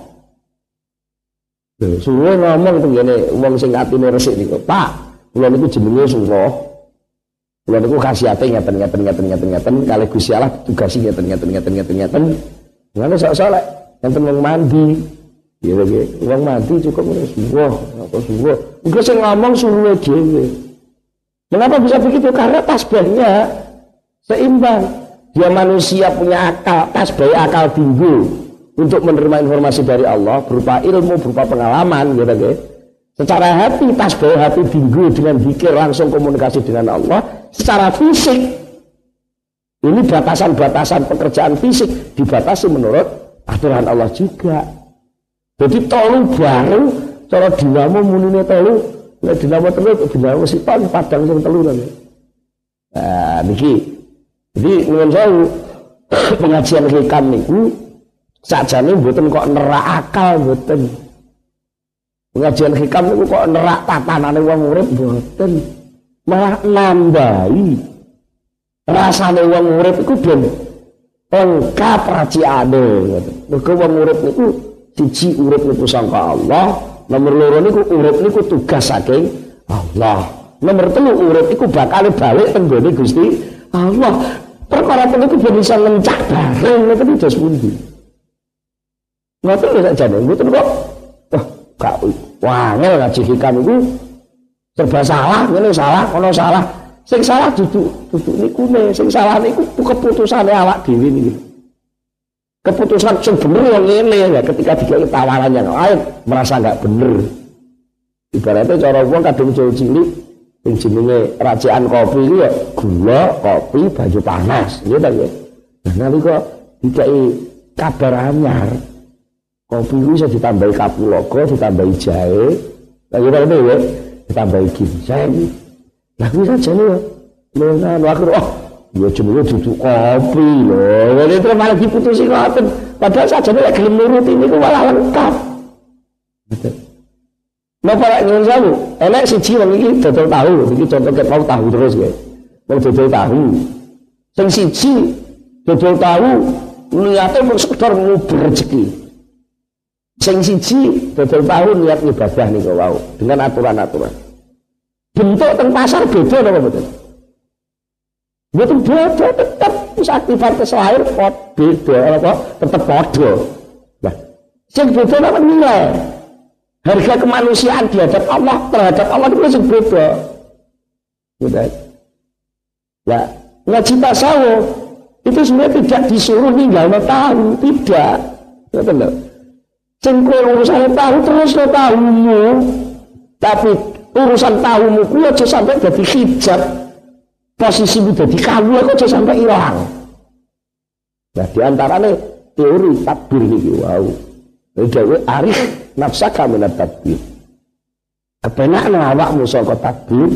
Suruh ngomong itu gini, uang sing atine resik niku. Pak, kula niku jenenge suruh. Kula niku khasiate ngeten ngeten ngeten ngeten ngeten kalih Gusti Allah tugasi ngeten ngeten ngeten ngeten ngeten. Ngono sok-sok lek ngeten wong mandi. Ya lagi, uang mandi cukup ngene suruh, apa suruh. Engko sing ngomong suruh dhewe. Kenapa bisa begitu? Karena tasbihnya seimbang. Dia manusia punya akal, tasbih akal tinggi untuk menerima informasi dari Allah berupa ilmu, berupa pengalaman gitu gitu. Secara hati, tasbih hati tinggi dengan zikir langsung komunikasi dengan Allah. Secara fisik, ini batasan-batasan pekerjaan fisik dibatasi menurut aturan Allah juga. Jadi tolu baru, cara dinamo munine tolu, nek dinamo telu, dinamo siton padang sing telu nanti. Nah, niki. Jadi menurut saya pengajian hikam niku Sajane mboten kok nerak akal mboten. Pengajian hikam niku kok nerak tatanane wong urip mboten. Malah nambahi. Rasane wong urip iku ben lengkap raciane. Mergo wong urip niku siji urip niku sangka Allah, nomor loro niku urip niku tugas saking Allah. Nomor telu urip iku bakal balik tenggone Gusti Allah. Perkara niku ben bisa lencak bareng ngoten dos pundi. Ngoten lho sakjane, mboten kok wah wangel ngaji hikam iku serba salah, ngene salah, ono salah. Sing salah duduk duduk niku ne, sing salah niku keputusane awak dhewe niki. Keputusan sing bener yang ya ketika dikai tawaran yang lain merasa enggak bener. Ibaratnya cara wong kadung cilik sing jenenge racikan kopi iki ya gula, kopi, baju panas, gitu ya. Nah nalika dikai kabar anyar, Kopi itu bisa ditambahi kapulogo, ditambahi jahe, lagi apa ini ya, ditambahi ginseng. Lah saja nih ya. Nah, akhir oh, ya jenenge duduk kopi loh. Jadi terus malah diputusi ngoten. Padahal saja nih gelem nurut ini ku malah lengkap. Gitu. Nah, para nyuwun sewu, enek siji wong iki dodol tahu, iki contoh ket mau tahu terus ya. Wong dodol tahu. Sing siji dodol tahu niate mung sekedar ngubur rezeki. Sing siji dodol tahu niat ibadah nih wau dengan aturan-aturan. Bentuk teng pasar beda apa betul? Betul beda tetap aktivitas lahir pot beda apa tetap podo. Nah, sing beda apa nilai? Harga kemanusiaan di hadapan Allah terhadap Allah itu sing beda. Gitu. Ya, ngaji tasawuf itu sebenarnya tidak disuruh tinggal tahu, tidak. Betul loh. Sing urusan tahu terus lo tahumu. Tapi urusan tahumu kuwi aja sampai jadi hijab. Posisimu jadi kamu aku aja sampai hilang. Nah di antaranya teori takbir ini wow. Jadi arif nafsaka minat takbir. Kepenakna awakmu saka takbir.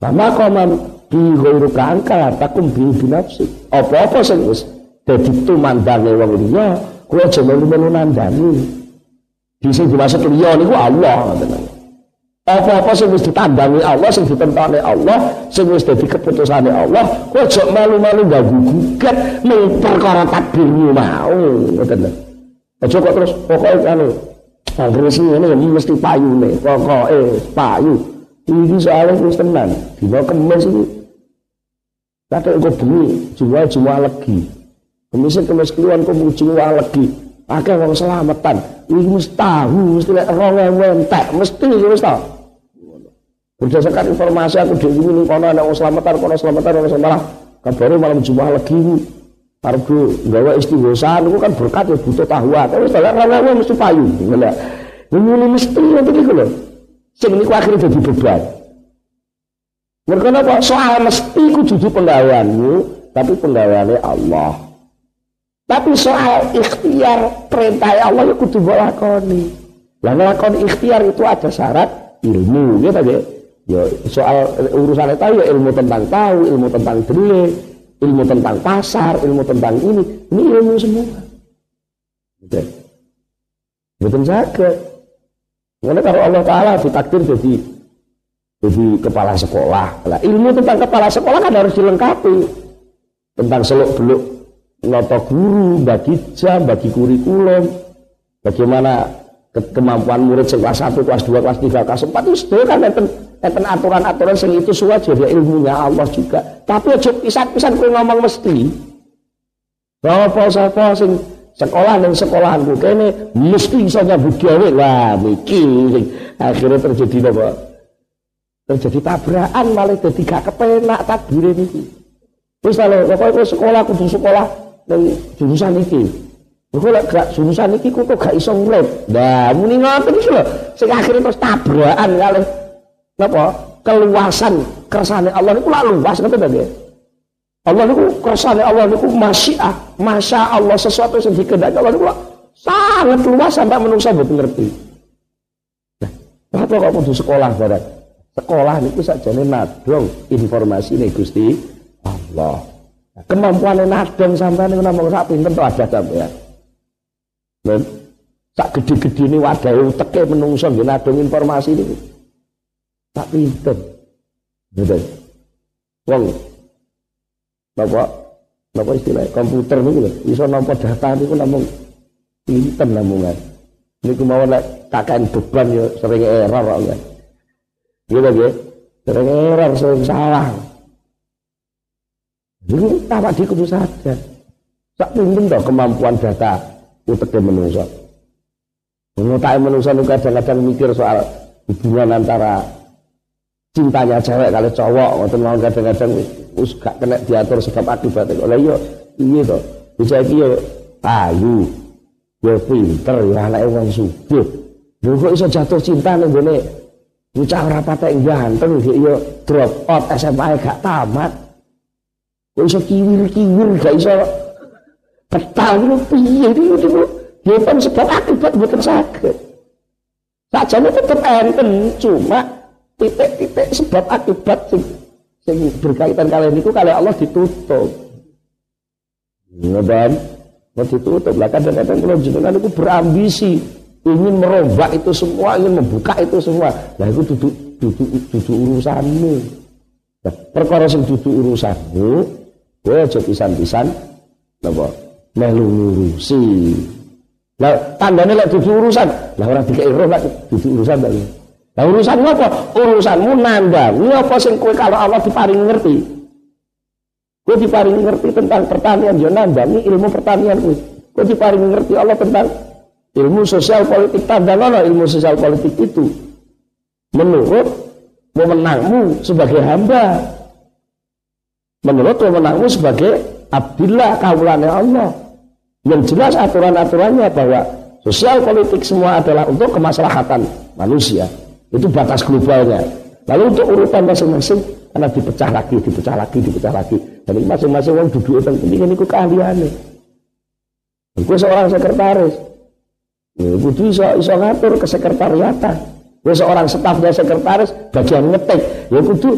Mama koman bi ghairu kangkal takum bi binafsi. Apa-apa sing wis dadi tumandange wong liya Kowe aja melu-melu nandani. Di sing dimaksud liya niku Allah ngoten. Apa-apa sing wis ditandangi Allah, sing ditentane Allah, sing wis dadi keputusane Allah, kowe aja melu-melu ganggu gugat ning perkara takdirmu mau ngoten lho. Aja kok terus pokoke anu Akhirnya sih ini mesti payu nih, pokok eh payu. Ini soalnya terus tenan. Di bawah kemes itu. Kata kau bumi, jual-jual lagi. Kemisnya kemis keluar kau jual lagi. Pakai orang selamatan. Ini mesti tahu, mesti lihat orang yang entek, mesti mesti tahu. Berdasarkan informasi aku di sini kono ada orang selamatan, kono selamatan, orang selamatan. Kabarnya malam jual lagi. Argo gawe istighosan itu kan berkat ya butuh tahuan. Tapi setelah orang mesti payu. Ini mesti itu gitu loh. Sing niku akhirnya jadi beban. Mereka apa? Soal mesti ku dudu penggaweanmu, tapi penggaweane Allah. Tapi soal ikhtiar perintah Allah ya kudu mbok lakoni. Lah nglakoni ikhtiar itu ada syarat ilmu, ya. Ya soal urusan itu ya ilmu tentang tahu, ilmu tentang diri, ilmu tentang pasar, ilmu tentang ini, ini ilmu semua. Gitu. Betul sakit. Karena kalau Allah Ta'ala ditakdir jadi jadi kepala sekolah. Nah, ilmu tentang kepala sekolah kan harus dilengkapi. Tentang seluk beluk noto guru, bagi jam, bagi kurikulum, bagaimana ke kemampuan murid kelas 1, kelas 2, kelas 3, kelas 4 itu sudah kan enten, aturan-aturan sing itu sudah jadi ilmunya Allah juga. Tapi aja pisan-pisan kowe ngomong mesti. Bahwa apa sing sekolah dan sekolahanku kene mesti iso nyambut gawe lah mikir akhirnya terjadi apa terjadi tabrakan malah jadi gak kepenak takbir ini terus kalau pokoknya sekolah kudu sekolah dan jurusan ini Kok lek gak jurusan iki kok gak iso urip. Nah, muni ngoten iki lho. Sing akhire terus tabrakan kali napa? Keluasan kersane Allah niku lak luas ngoten to, Allah niku kersane Allah niku masyiah, masya Allah sesuatu yang dikehendaki Allah niku sangat luas sampai menungsa mboten ngerti. Nah, apa kok kudu sekolah barang? Sekolah niku sakjane nadong informasi nih Gusti Allah. Nah, kemampuan nadong sampai niku namung sak pinten to ada sampean. Dan sak gede-gede ini wadah teke menungso nggih nadong informasi niku. Tak pinten. Gitu. Wong Bapak, Bapak istilah komputer niku lho, iso nampa data niku namung pinten namungan. Niku mau nek kakek beban ya sering error kok kan. Gitu nggih. Sering error sering salah. Niku tapak di kudu saja. Sak pinten to kemampuan data uteke menungso. Mengutai menungso niku kadang-kadang mikir soal hubungan antara cintanya cewek kali cowok ngoten mau kadang-kadang wis gak kena diatur sebab akibat oleh yo iya to. Bisa iki yo ayu yo pinter ya anake wong sugih lho kok iso jatuh cinta ning gone? Bocah ora patek ganteng iki yo drop out SMA gak tamat. Kok iso kiwir-kiwir gak iso petal itu piye iki ya kan sebab akibat mboten saged. Sajane tetep enten cuma titik-titik sebab akibat sing, sing berkaitan kalian itu kali Allah ditutup. Ya kan? Mau ditutup lah kadang-kadang kalau jenengan itu berambisi ingin merombak itu semua, ingin membuka itu semua. Nah itu duduk duduk duduk urusanmu. Nah, perkara sing duduk urusanmu, gue aja pisan-pisan napa melu ngurusi. Lah tandane lek duduk urusan, lah orang dikek roh lek duduk urusan tak Nah urusanmu apa? Urusanmu nandangi apa sing kowe kalau Allah diparingi ngerti. Kowe diparingi ngerti tentang pertanian yo nandangi ilmu pertanian kowe. Kowe diparingi ngerti Allah tentang ilmu sosial politik tandang ilmu sosial politik itu. Menurut memenangmu sebagai hamba. Menurut memenangmu sebagai abdillah kaulannya Allah. Yang jelas aturan-aturannya bahwa sosial politik semua adalah untuk kemaslahatan manusia. Itu batas globalnya. Lalu untuk urutan masing-masing karena dipecah lagi, dipecah lagi, dipecah lagi. Jadi masing-masing orang duduk itu ini itu keahliannya. Gue seorang sekretaris. Ya, kudu iso ngatur ke sekretariatan. Gue seorang stafnya sekretaris bagian ngetik. Ya kudu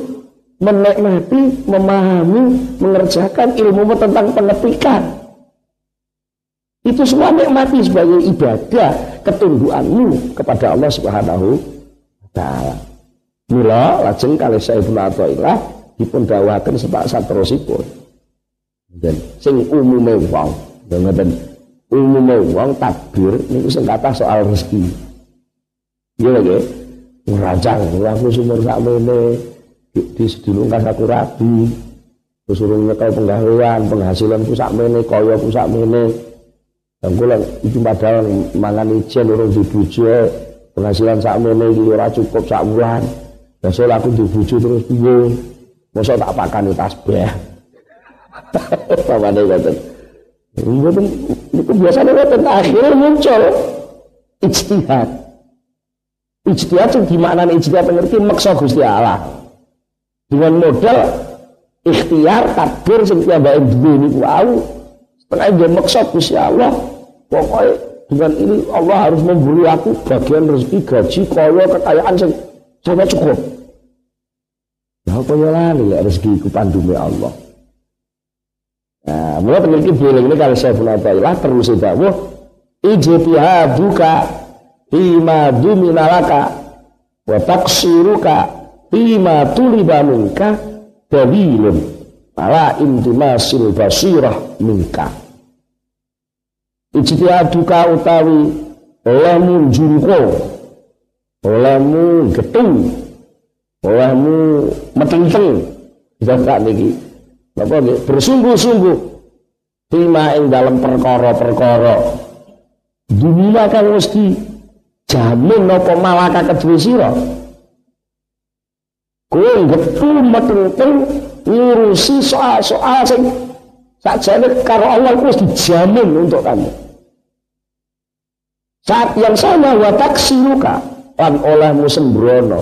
menikmati, memahami, mengerjakan ilmu tentang pengetikan. Itu semua nikmati sebagai ibadah ketundukanmu kepada Allah Subhanahu taala. Mula lajeng kali saya Ibnu Athaillah dipun dawuhaken sepak saterusipun. Dan sing umume wong, ngoten umume wong takbir niku sing kathah soal rezeki. Iya nggih. Ngerancang, aku sumur sakmene di sedulungkas aku rabi. Terus suruh nyekel penggawean, penghasilanku sakmene, kaya ku sakmene. Dan kula iki padahal mangan ijen urung dibujo penghasilan sakmene iki ora cukup sak wulan. Besok aku dibujo terus piye? Mosok tak pakani tasbih. Pamane ngoten. Mboten niku biasane ngoten akhirnya muncul ijtihad. Ijtihad sing dimaknani ijtihad ngerti maksa Gusti Allah. Dengan modal ikhtiar takdir sing piyambake duwe niku wau setengah dia maksa Gusti Allah. Pokoknya dengan ini Allah harus memberi aku bagian rezeki gaji kaya kekayaan sing sangat cukup. Ya apa ya lali rezeki ku pandume Allah. Nah, mulai memiliki boleh ini kalau saya punya lah terus itu wah ijtihaduka hima duminalaka wa taksiruka hima tuliba minka dalilun ala intimasil basirah minka ijtihaduka utawi olehmu jungko olehmu getung olehmu metenteng bisa tak niki? Napa bersungguh-sungguh. Tima ing dalam perkara-perkara. Dunia kan mesti jamin napa malaka kedue sira? Kowe getu meteng ngurusi soal-soal sing sakjane karo Allah wis dijamin untuk kamu saat yang sama wa taksiruka lan olehmu sembrono.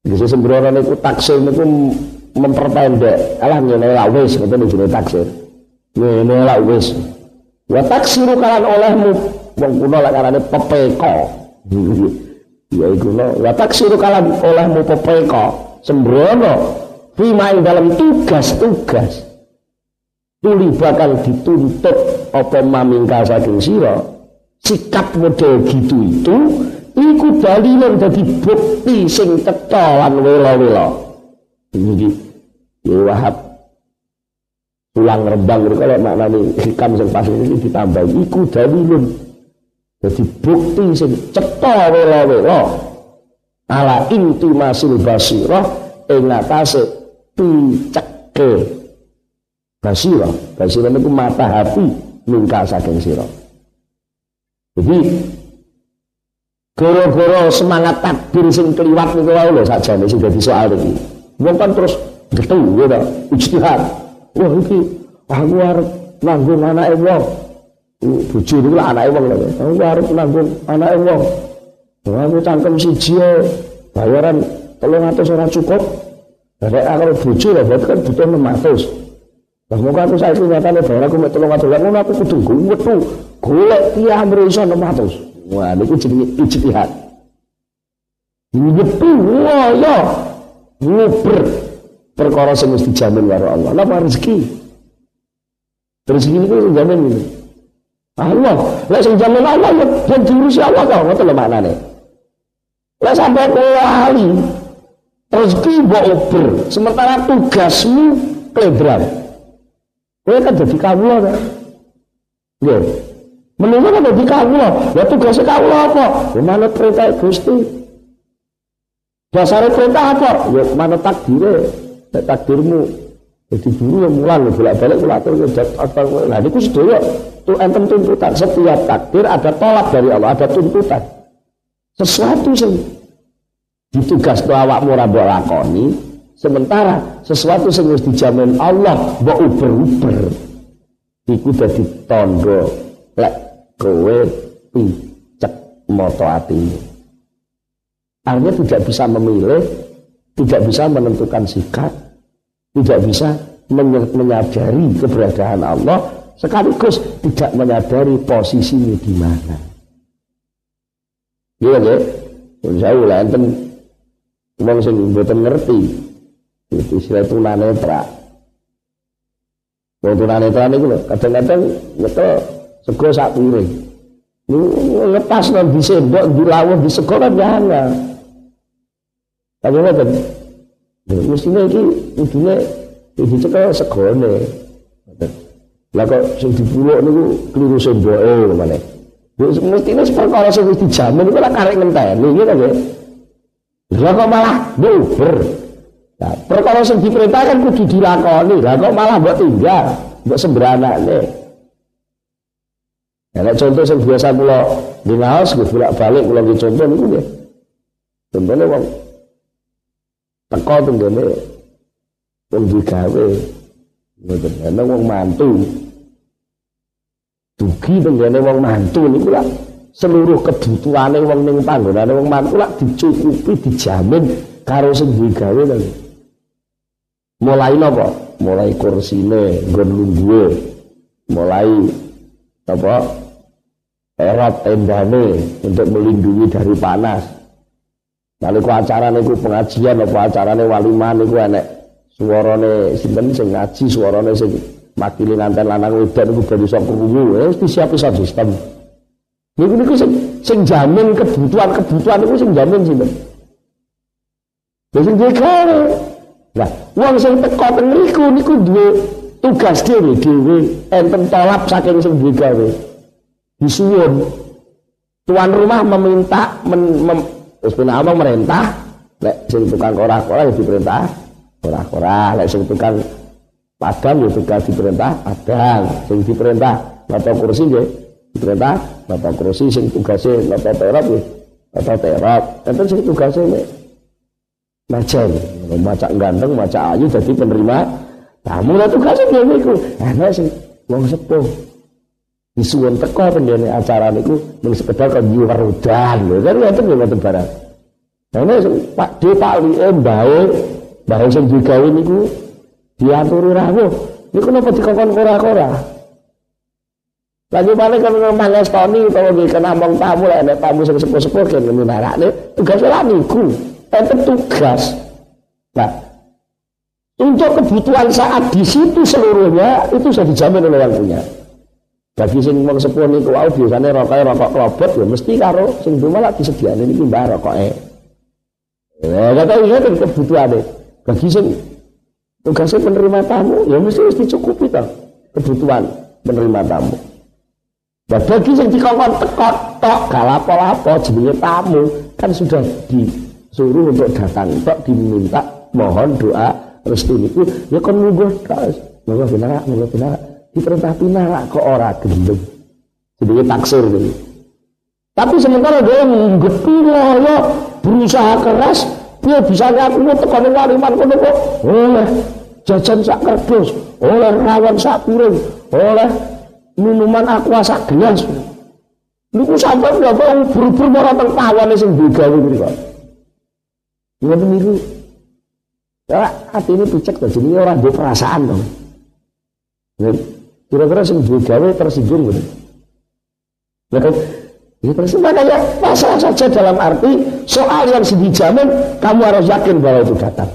Bisa sembrono niku taksir niku memperpendek. Alah ngene la wis ngoten jenenge taksir ngene la wis. Wa taksiru kalan olehmu wong kuna lek karane pepeko. Ya iku no. Wa taksiru kalan olehmu pepeko sembrono. Fima dalam tugas-tugas. Tuli bakal dituntut apa mamingka saking sira sikap model gitu itu iku dalilun dadi bukti sing cetha lan wela-wela Ya Wahab. Tulang rembang itu kalau maknanya hikam yang pas ini ditambah iku dalilun jadi bukti sing cetha wela-wela. Ala intimasil basirah ing atase piceke basirah. Basirah itu mata hati mingka saking sira jadi goro-goro semangat takdir sing keliwat niku wae lho sakjane sing dadi soal iki. Wong kan terus getih ya tak ijtihad. Wah iki aku arep nanggung anake wong. Bojo niku lah anake wong lho. Aku arep nanggung anake wong. Aku cangkem siji bayaran 300 ora cukup. Nek aku bojo lah berarti kan butuh 600 Lah muka aku saiki nyatane bayar aku mek 300 lah ngono aku kudu wetu golek tiyah mriso 600 wah niku jenenge ijtihad wah ya nguber perkara sing mesti dijamin karo Allah. Napa rezeki? Rezeki itu dijamin. Allah, lek sing jamin Allah ya dan diurusi Allah kok ngoten lho maknane. Lek sampai lali rezeki mbok uber, sementara tugasmu klebran. Kowe kan dadi kawula kan. Nggih. Menunggu kan dadi kawula. Ya tugasnya kawula apa? Ya manut perintah Gusti. Dasare perintah apa? Ya takdire. Nek takdirmu jadi guru yang mulang bolak-balik kula atur atur nah niku sedaya tuh enten tuntutan setiap takdir ada tolak dari Allah ada tuntutan sesuatu yang ditugas ke awakmu ora lakoni sementara sesuatu yang harus dijamin Allah mbok uber-uber iku dadi lek kowe picek moto atimu artinya tidak bisa memilih tidak bisa menentukan sikap, tidak bisa menyadari keberadaan Allah, sekaligus tidak menyadari posisinya di mana. Iya ya, saya lah enten wong sing mboten ngerti itu istilah tunanetra. Wong tunanetra niku lho, kadang-kadang sego sak piring. Ngepas nang disendok, dilawuh di sego kan jangan. Tapi ngoten. Mestine iki kudune dicekel segone. Lah kok sing dipuluk niku kliru semboke ngene. Mestine perkara sing wis dijamin iku ora karek ngenteni gitu nggih. Lah kok malah buber. Nah, perkara sing diperintahkan kudu dilakoni. Lah kok malah mbok tinggal, mbok semberanakne. Ya, nek contoh sing biasa kula dinaos nggih bolak-balik kula nggih contoh niku nggih. Contohnya wong teko tenggene wong digawe ngoten. Ana wong mantu dugi tenggene wong mantu niku lah seluruh kebutuhane wong ning panggonane wong mantu lah dicukupi dijamin karo sing digawe lho mulai napa? Mulai kursine nggon lungguhe mulai apa erat tendane untuk melindungi dari panas. Lalu ku acara niku pengajian apa acarane walimah niku enek. Suarane sinten sing ngaji suarane sing makili nganten lanang wedok niku ben iso krungu. Wis disiapi sistem niku niku sing sing jamin kebutuhan-kebutuhan niku sing jamin sinten? Lha sing dhewe Nah, wong sing teko teng niku niku duwe tugas dhewe dhewe enten tolap saking sing duwe gawe disuwun. Tuan rumah meminta men, mem, wis merintah. Lek sing tukang ora-ora ya diperintah. Ora-ora lek sing tukang padang ya tukang diperintah. Padang sing diperintah nata kursi ya diperintah nata kursi sing tugasnya nata terap ya nata terap enten sing tugasnya nek macam maca ganteng maca ayu jadi penerima tamu. Lah tugasnya dia niku enak sing wong sepuh disuwun teko pendene acara niku mung sekedar kon werudan lho kan ngoten lho ngoten barang. Ini Pak D Pak Li mbae mbae sing digawe niku diaturi rawuh. Niku napa dikongkon ora-ora. Lagi mana kan manges toni kalau di kena mong tamu lah, nek tamu sing sepuh-sepuh kan nih tugas lah niku, enten tugas. Nah, untuk kebutuhan saat di situ seluruhnya itu sudah dijamin oleh yang punya. Bagi sing wong sepuh niku wau biasane rokoke rokok klobot ya mesti karo sing duwe malah disediakne niki mbah rokoke. Ya kata iya kan kebutuhane. Bagi sing tugasnya penerima tamu ya mesti mesti cukupi toh kebutuhan penerima tamu. Nah bagi sing dikongkon teko tok galapo-lapo jenenge tamu kan sudah disuruh untuk datang tok diminta mohon doa restu niku ya kon nunggu tok. Monggo benar, monggo benar diperintah pinara kok ora gelem jadi taksir gitu tapi sementara dia nggepi ya berusaha keras dia bisa ngaku tekan waliman kono kok. Oleh jajan sak kerdus oleh rawan sak piring oleh minuman aqua sak gelas. Niku sampai nggak mau buru-buru mau teng pawane sing digawe niku kok. Ngoten niku. Ya hati ini picek to jenenge ora duwe perasaan dong Kira-kira sing duwe gawe tersinggung gitu. Kan Ya makanya pasrah saja dalam arti soal yang dijamin kamu harus yakin bahwa itu datang.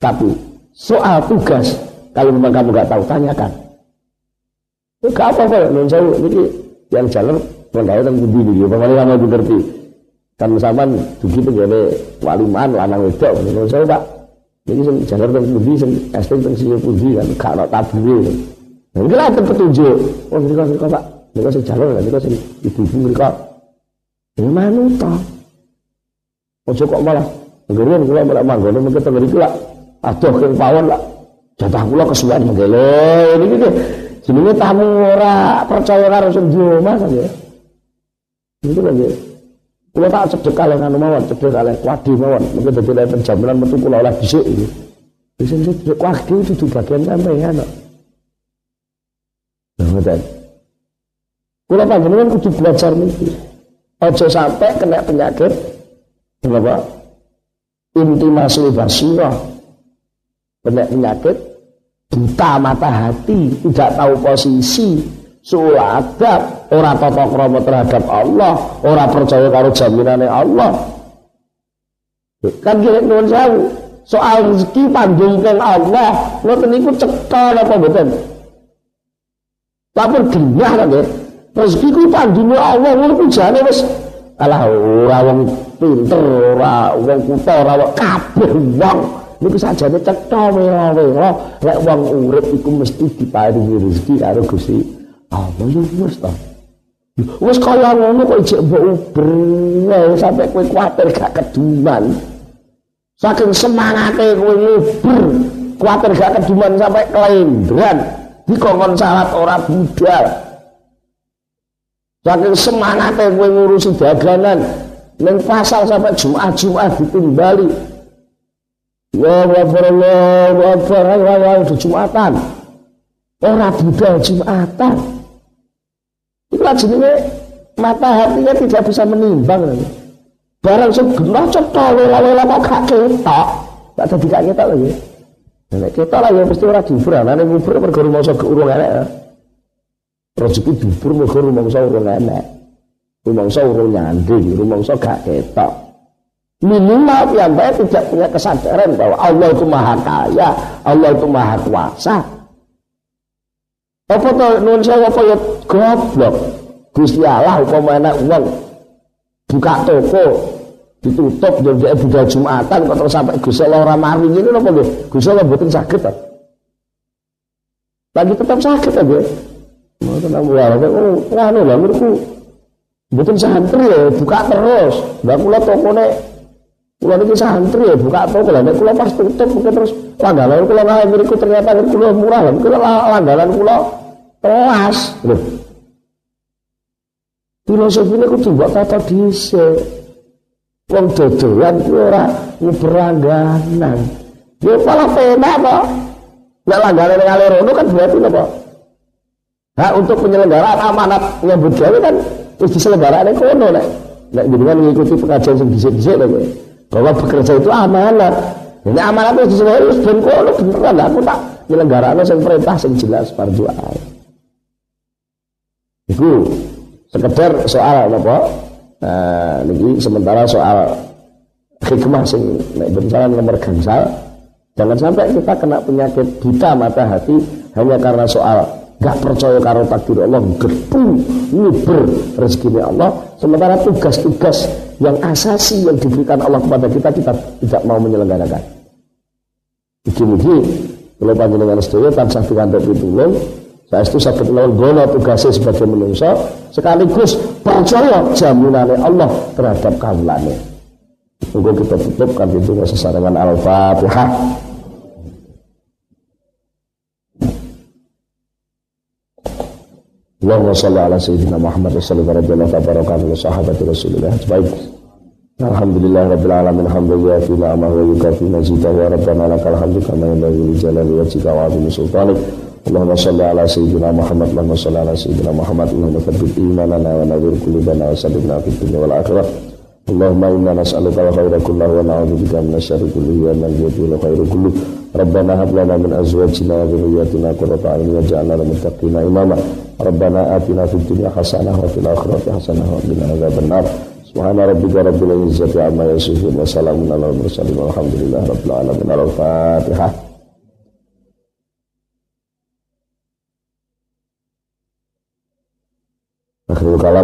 Tapi soal tugas kalau memang kamu nggak tahu tanyakan. Itu gak apa kok non saya ini yang jalan menggawe tentang budi ini. Bagaimana kamu ngerti? Kan sampean dugi penggene waliman lanang wedok non saya Pak. Ini jalan tentang budi sing SD tentang sing pundi kan tabure. Nah, ini lah petunjuk. Oh, mereka mereka pak, mereka sih jalur, mereka sih ibu-ibu mereka. Mana toh? Ojo kok malah, ngerian kula malah manggono mungkin tengeri kula. Aduh keng pawon lah. Jatah kula kesuwen mengelo. Ini gitu. Jenenge tamu ora percaya karo sing mas ya. Itu kan ya. Kula tak cedek kalih anu mawon, cedek kalih kuadi mawon. Mungkin dadi lek jaminan metu kula oleh dhisik iki. Wis cedek kuadi itu bagian sampeyan kok. Ngoten. Kula panjenengan kudu belajar niki. Aja sampai kena penyakit apa? Intimasi basirah. Kena penyakit buta mata hati, tidak tahu posisi, suladab, ora tata krama terhadap Allah, ora percaya karo jaminane Allah. Kan kira nuwun sewu. Soal rezeki panjungkan Allah, ngoten niku cekal apa mboten? Lapor genah kan ya. Rezeki ku pandune Allah ngono ku jane wis alah ora wong pinter, ora wong kutha, ora kabeh wong niku sajane cetha mewah-mewah lek wong urip iku mesti diparingi rezeki karo Gusti Allah ya wis to. Wis kaya ngono kok ijek mbok uber sampai kowe kuwatir gak keduman. Saking semangate kowe nguber, kuwatir gak keduman sampai kelendran. Dikongkon salat ora budal. Saking semangate kowe ngurusi dagangan ning pasar sampai Jumat-Jumat ditimbali. Ya wabar Allah, wabar Allah, Jumatan. Ora budal Jumatan. Itulah jenenge mata hatinya tidak bisa menimbang. Barang sing genah cetha lela-lela kok gak ketok. Gak dadi gak ketok ya. Nek ketok lah ya mesti ora dubur, ana ngubur mergo rumangsa urung enek. Rezeki dubur mergo rumangsa urung enek. Rumangsa urung nyanding, rumangsa gak ketok. Minimal piyambake tidak punya kesadaran bahwa Allah itu maha kaya, Allah itu maha kuasa. Apa to nun sewu apa ya goblok. Gusti Allah upama enak wong buka toko ditutup dan dia budal Jumatan kok terus sampai Gusti Allah ora mari ngene napa nggih? Gusti Allah mboten saged ta. Lagi tetap sakit ta nggih. Mboten amwal kok ngono lho menurutku mboten santri ya buka terus. Lah kula tokone kula niki santri ya buka toko lah nek kula pas tutup mungkin terus langganan kula ngae mriku ternyata kula murah lho kula langganan kula telas lho filosofi ini kudu mbok tata dhisik wong dodolan kuwi ora nyebrangganan ya malah penak kok nek langganan ngalir ngono kan berarti apa? Nah, untuk penyelenggaraan amanat nyambut gawe kan wis diselenggarakan kono nek. Nek jenengan mengikuti pengajian sing dhisik-dhisik lho bahwa bekerja itu amanat. Ini amanat itu sesuai itu ben kono beneran. Aku tak nyelenggarane sing perintah sing jelas fardu itu sekedar soal apa nah sementara soal hikmah sing nek bencana nomor gangsal jangan sampai kita kena penyakit buta mata hati hanya karena soal gak percaya karo takdir Allah gerbu nguber rezeki Allah. Sementara tugas-tugas yang asasi yang diberikan Allah kepada kita kita tidak mau menyelenggarakan. Begini-begini kalau panjenengan sedaya tansah pikantuk pitulung itu sakit lawan gono tugasnya sebagai manusia sekaligus percaya jaminannya Allah terhadap kawulane. Tunggu kita tutupkan itu sesarengan Al-Fatihah. Allahumma salli ala sayyidina Muhammad sallallahu alaihi wa sallam wa sahabati Rasulullah. Baik. Alhamdulillah rabbil alamin hamdulillah fi ni'amah wa yukafi mazida wa rabbana lakal hamdu kama yanbaghi li jalali wajhika wa 'azimi sultanik. Allahumma salli ala sayyidina Muhammad Allahumma salli ala sayyidina Muhammad Allahumma thabbit imanana wa nawwir qulubana wa sabbitna fid dunya wal akhirah. Allahumma inna nas'aluka al-khaira kullahu wa na'udzu bika min syarri kullihi wa min al khairu kullu. Rabbana hab lana min azwajina wa dhurriyyatina qurrata a'yun waj'alna lil muttaqina imama. Rabbana atina fid dunya hasanah wa fil akhirati hasanah wa qina adzabannar. Subhana rabbika rabbil izzati amma yasifun wa salamun alal mursalin walhamdulillahi rabbil alamin. Al-Fatihah. Akhirul kalam